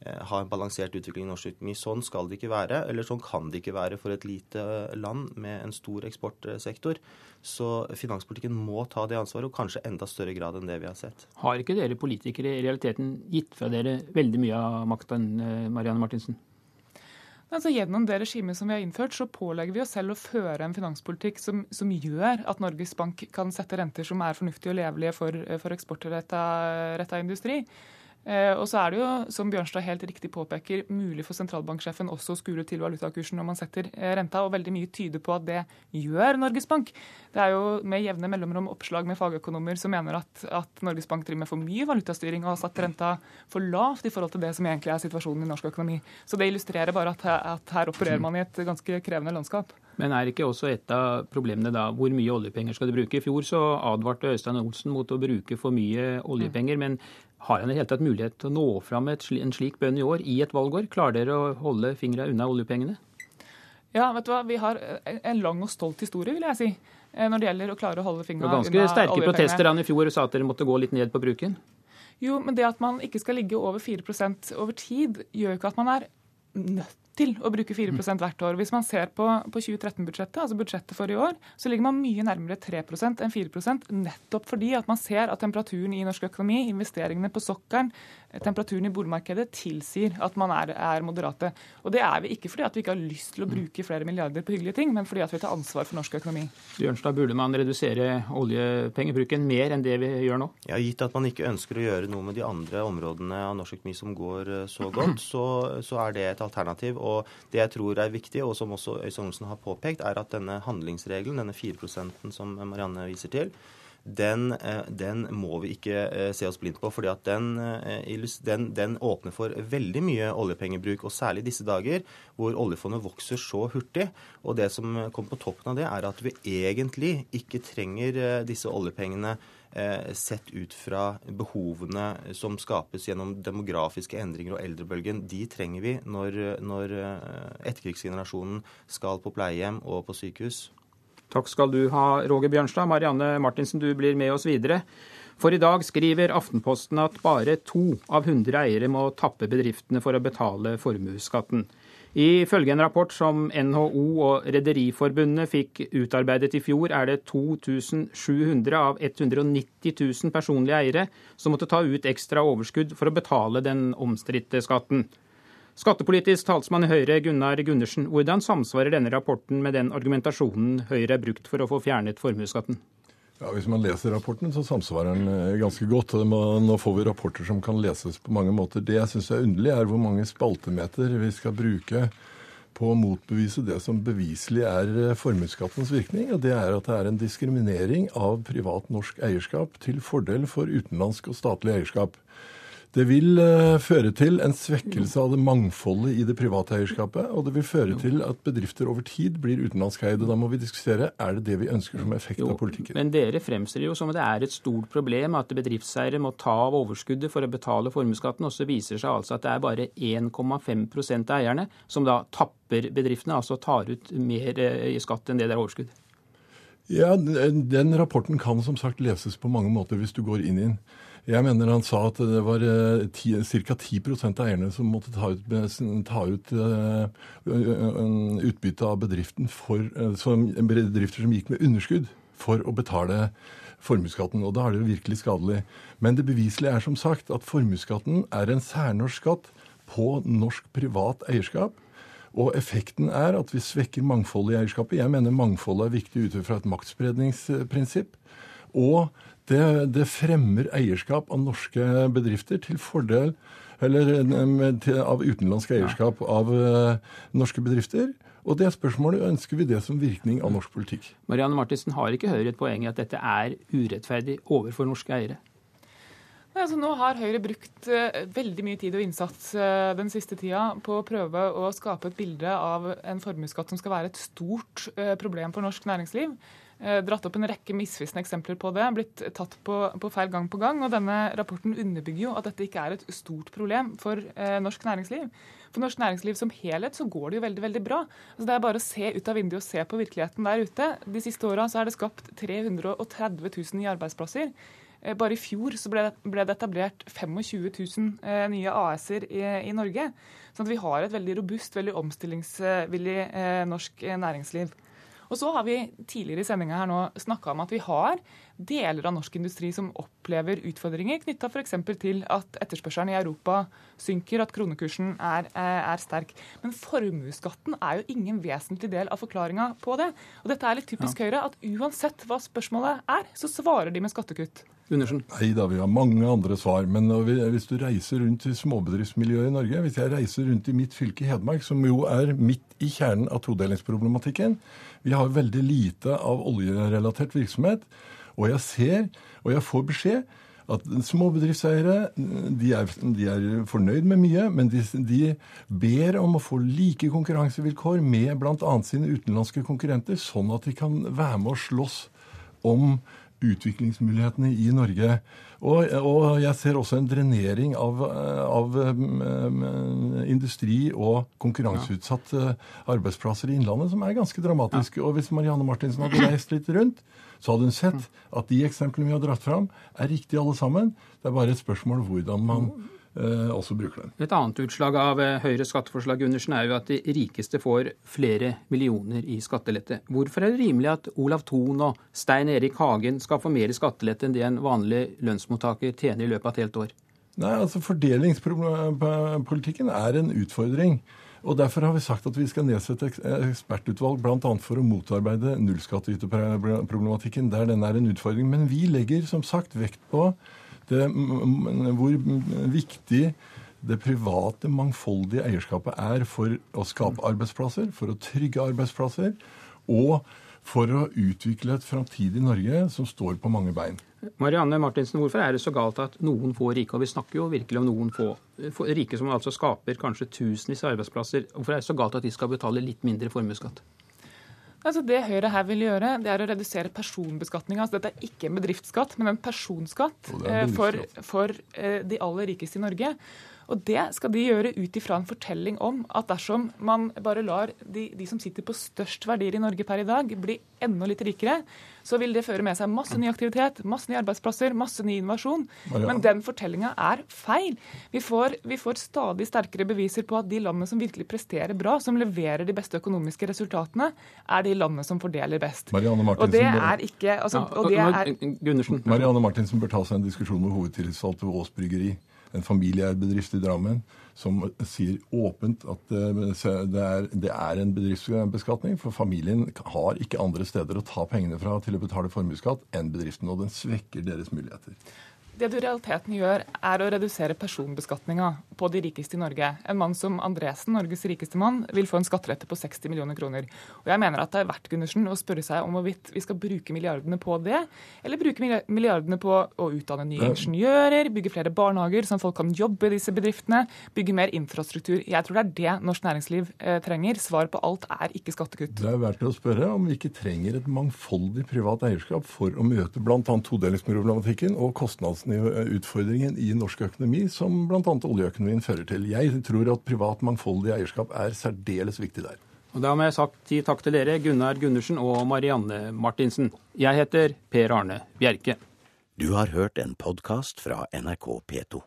S60: Eh, ha en balansert utvikling i norsk økonomi. Sånn skal det ikke være, eller sånn kan det ikke være for et lite eh, land med en stor eksportsektor. Så finanspolitikken må ta det ansvaret, og kanskje enda større grad enn det vi har sett.
S69: Har ikke dere politikere i realiteten gitt fra dere veldig mye av makta, eh, Marianne Martinsen?
S70: Altså, gjennom det regimet som vi har innført, så pålegger vi oss selv å føre en finanspolitikk som, som gjør at Norges Bank kan sette renter som er fornuftige og levelige for, for eksportretta industri. Eh, og så er det jo, som Bjørnstad helt riktig påpeker, mulig for sentralbanksjefen også å skure til valutakursen når man setter eh, renta, og veldig mye tyder på at det gjør Norges Bank. Det er jo med jevne mellomrom oppslag med fagøkonomer som mener at, at Norges Bank driver med for mye valutastyring og har satt renta for lavt i forhold til det som egentlig er situasjonen i norsk økonomi. Så det illustrerer bare at, at her opererer man i et ganske krevende landskap.
S69: Men er ikke også et av problemene da hvor mye oljepenger skal du bruke? I fjor så advarte Øystein Olsen mot å bruke for mye oljepenger. men har han i det hele tatt mulighet til å nå fram med en slik bønn i år, i et valgår? Klarer dere å holde fingra unna oljepengene?
S70: Ja, vet du hva, vi har en lang og stolt historie, vil jeg si, eh, når det gjelder å klare å holde fingra unna
S69: oljepengene. Ganske sterke protester han i fjor sa at dere måtte gå litt ned på bruken?
S70: Jo, men det at man ikke skal ligge over 4% over tid, gjør ikke at man er nødt til å bruke 4 hvert år. Hvis man ser på, på 2013-budsjettet, altså budsjettet for i år, så ligger man mye nærmere 3% enn 4% nettopp fordi at man ser at temperaturen i norsk økonomi, investeringene på sokkelen, temperaturen i boligmarkedet tilsier at man er, er, moderate. Og det er vi ikke fordi at vi ikke har lyst til å bruke flere milliarder på hyggelige ting, men fordi at vi tar ansvar for norsk økonomi.
S69: Bjørnstad, burde man redusere oljepengebruken mer enn det vi gjør nå?
S60: Ja, Gitt at man ikke ønsker å gjøre noe med de andre områdene av norsk økonomi som går eh, så godt, så, så er det et alternativ. Og det jeg tror er viktig, og som også Øystein Olsen har påpekt, er at denne handlingsregelen, denne 4% som Marianne viser til, den, eh, den, må vi ikke eh, se oss blind på. fordi at den, eh, den, den, åpner for veldig mye oljepengebruk. Og særlig disse dager hvor oljefondet vokser så hurtig. Og det som kommer på toppen av det, er at vi egentlig ikke trenger disse oljepengene sett ut fra behovene som skapes gjennom demografiske endringer og eldrebølgen. De trenger vi når, når etterkrigsgenerasjonen skal på pleiehjem og på sykehus.
S69: Takk skal du ha, Roger Bjørnstad. Marianne Martinsen, du blir med oss videre. For i dag skriver Aftenposten at bare to av 100 eiere må tappe bedriftene for å betale formuesskatten. Ifølge en rapport som NHO og Rederiforbundet fikk utarbeidet i fjor, er det 2700 av 190 000 personlige eiere som måtte ta ut ekstra overskudd for å betale den omstridte skatten. Skattepolitisk talsmann i Høyre Gunnar Gundersen, hvordan samsvarer denne rapporten med den argumentasjonen Høyre har brukt for å få fjernet formuesskatten?
S71: Ja, Hvis man leser rapporten, så samsvarer den eh, ganske godt. Nå får vi rapporter som kan leses på mange måter. Det jeg syns er underlig, er hvor mange spaltemeter vi skal bruke på å motbevise det som beviselig er eh, formuesskattens virkning. Og det er at det er en diskriminering av privat norsk eierskap til fordel for utenlandsk og statlig eierskap. Det vil uh, føre til en svekkelse av det mangfoldet i det private eierskapet. Og det vil føre til at bedrifter over tid blir utenlandskeide. Da må vi diskutere er det det vi ønsker som effekt jo, av politikken.
S69: Men dere fremstiller jo som at det er et stort problem at bedriftseiere må ta av overskuddet for å betale formuesskatten, og så viser det seg altså at det er bare 1,5% av eierne som da tapper bedriftene, altså tar ut mer eh, i skatt enn det det er overskudd.
S71: Ja, Den rapporten kan som sagt leses på mange måter hvis du går inn i den. Jeg mener han sa at det var ca. 10% av eierne som måtte ta ut, ta ut uh, utbytte av bedriften for, uh, som bedrifter som gikk med underskudd, for å betale formuesskatten. Og da er det jo virkelig skadelig. Men det beviselige er som sagt at formuesskatten er en særnorsk skatt på norsk privat eierskap. Og effekten er at vi svekker mangfoldet i eierskapet. Jeg mener mangfoldet er viktig ut fra et maktspredningsprinsipp. Og det, det, fremmer eierskap av norske bedrifter til fordel eller til, av utenlandsk eierskap av uh, norske bedrifter. Og det er spørsmålet ønsker vi det som virkning av norsk politikk.
S69: Marianne Martinsen, har ikke Høyre et poeng i at dette er urettferdig overfor norske eiere?
S70: Nei, altså nå har Høyre brukt uh, veldig mye tid og innsats uh, den siste tida på å prøve å skape et bilde av en formuesskatt som skal være et stort problem for norsk næringsliv. Eh, dratt opp en rekke misvisende eksempler på det, blitt tatt på, på, feil gang på gang. og Denne rapporten underbygger jo at dette ikke er et stort problem for eh, norsk næringsliv. For norsk næringsliv som helhet så går det jo veldig veldig bra. Altså det er bare å se ut av vinduet og se på virkeligheten der ute. De siste åra er det skapt 330 000 nye arbeidsplasser. Eh, bare i fjor så ble, ble det etablert 25 000 eh, nye AS-er i, i, Norge. Så vi har et veldig robust, veldig omstillingsvillig eh, norsk næringsliv. Og så har vi tidligere i sendinga her nå snakka om at vi har deler av norsk industri som opplever utfordringer knytta f.eks. til at etterspørselen i Europa synker, at kronekursen er, er sterk. Men formuesskatten er jo ingen vesentlig del av forklaringa på det. Og dette er litt typisk Høyre, at uansett hva spørsmålet er, så svarer de med skattekutt.
S71: Undersen. Nei da, vi har mange andre svar. Men hvis du reiser rundt i småbedriftsmiljøet i Norge, hvis jeg reiser rundt i mitt fylke Hedmark, som jo er midt i kjernen av todelingsproblematikken, vi har veldig lite av oljerelatert virksomhet. Og jeg ser, og jeg får beskjed, at småbedriftseiere de er, de er, fornøyd med mye, men de, de, ber om å få like konkurransevilkår med bl.a. sine utenlandske konkurrenter, sånn at de kan være med å slåss om utviklingsmulighetene i Norge. Og, og, jeg ser også en drenering av, av um, industri og konkurranseutsatte arbeidsplasser i Innlandet som er ganske dramatisk. Og hvis Marianne Martinsen hadde reist litt rundt, så hadde hun sett at de eksemplene vi har dratt fram, er riktige alle sammen. Det er bare et spørsmål hvordan man Eh, også bruker den.
S69: Et annet utslag av eh, Høyres skatteforslag Gundersen, er jo at de rikeste får flere millioner i skattelette. Hvorfor er det rimelig at Olav Thon og Stein Erik Hagen skal få mer i skattelette enn det en vanlig lønnsmottaker tjener i løpet av et helt år?
S71: Nei, altså Fordelingspolitikken er en utfordring. Og Derfor har vi sagt at vi skal nedsette ekspertutvalg bl.a. for å motarbeide nullskattyterproblematikken der den er en utfordring. Men vi legger som sagt vekt på det, hvor viktig det private, mangfoldige eierskapet er for å skape arbeidsplasser, for å trygge arbeidsplasser, og for å utvikle et framtidig Norge som står på mange bein.
S69: Marianne Martinsen, hvorfor er det så galt at noen få rike, og vi snakker jo virkelig om noen få, rike som altså skaper kanskje tusenvis av arbeidsplasser, hvorfor er det så galt at de skal betale litt mindre formuesskatt?
S70: Altså det Høyre her vil gjøre, det er å redusere personbeskatninga. Altså dette er ikke en bedriftsskatt, men en personskatt eh, for, for eh, de aller rikeste i Norge. Og Det skal de gjøre ut ifra en fortelling om at dersom man bare lar de, de, som sitter på størst verdier i Norge per i dag, bli enda litt rikere, så vil det føre med seg masse ny aktivitet, masse nye arbeidsplasser, masse ny innovasjon. Men den fortellinga er feil. Vi får, vi får, stadig sterkere beviser på at de landene som virkelig presterer bra, som leverer de beste økonomiske resultatene, er de landene som fordeler best.
S71: Marianne Martinsen,
S70: og det er ikke altså,
S71: og det er, Marianne Martinsen bør ta seg en diskusjon med hovedtillitsvalgte ved Aas Bryggeri en familieeid bedrift i Drammen som sier åpent at det er, det er en bedriftsbeskatning. For familien har ikke andre steder å ta pengene fra til å betale formuesskatt enn bedriften. Og den svekker deres muligheter.
S70: Det du i realiteten gjør, er å redusere personbeskatninga på de rikeste i Norge. En mann som Andresen, Norges rikeste mann, vil få en skattelette på 60 millioner kroner. Og jeg mener at det er verdt Gundersen, å spørre seg om hvorvidt vi skal bruke milliardene på det, eller bruke milliardene på å utdanne nye ingeniører, bygge flere barnehager sånn folk kan jobbe i disse bedriftene, bygge mer infrastruktur. Jeg tror det er det norsk næringsliv eh, trenger. Svar på alt er ikke skattekutt.
S71: Det er verdt å spørre om vi ikke trenger et mangfoldig privat eierskap for å møte bl.a. todelingsproblematikken og kostnads utfordringen i norsk økonomi som bl.a. oljeøkonomien fører til. Jeg tror at privat, mangfoldig eierskap er særdeles viktig der.
S69: Og Da må jeg sagt si takk til dere, Gunnar Gundersen og Marianne Martinsen. Jeg heter Per Arne Bjerke.
S72: Du har hørt en podkast fra NRK P2.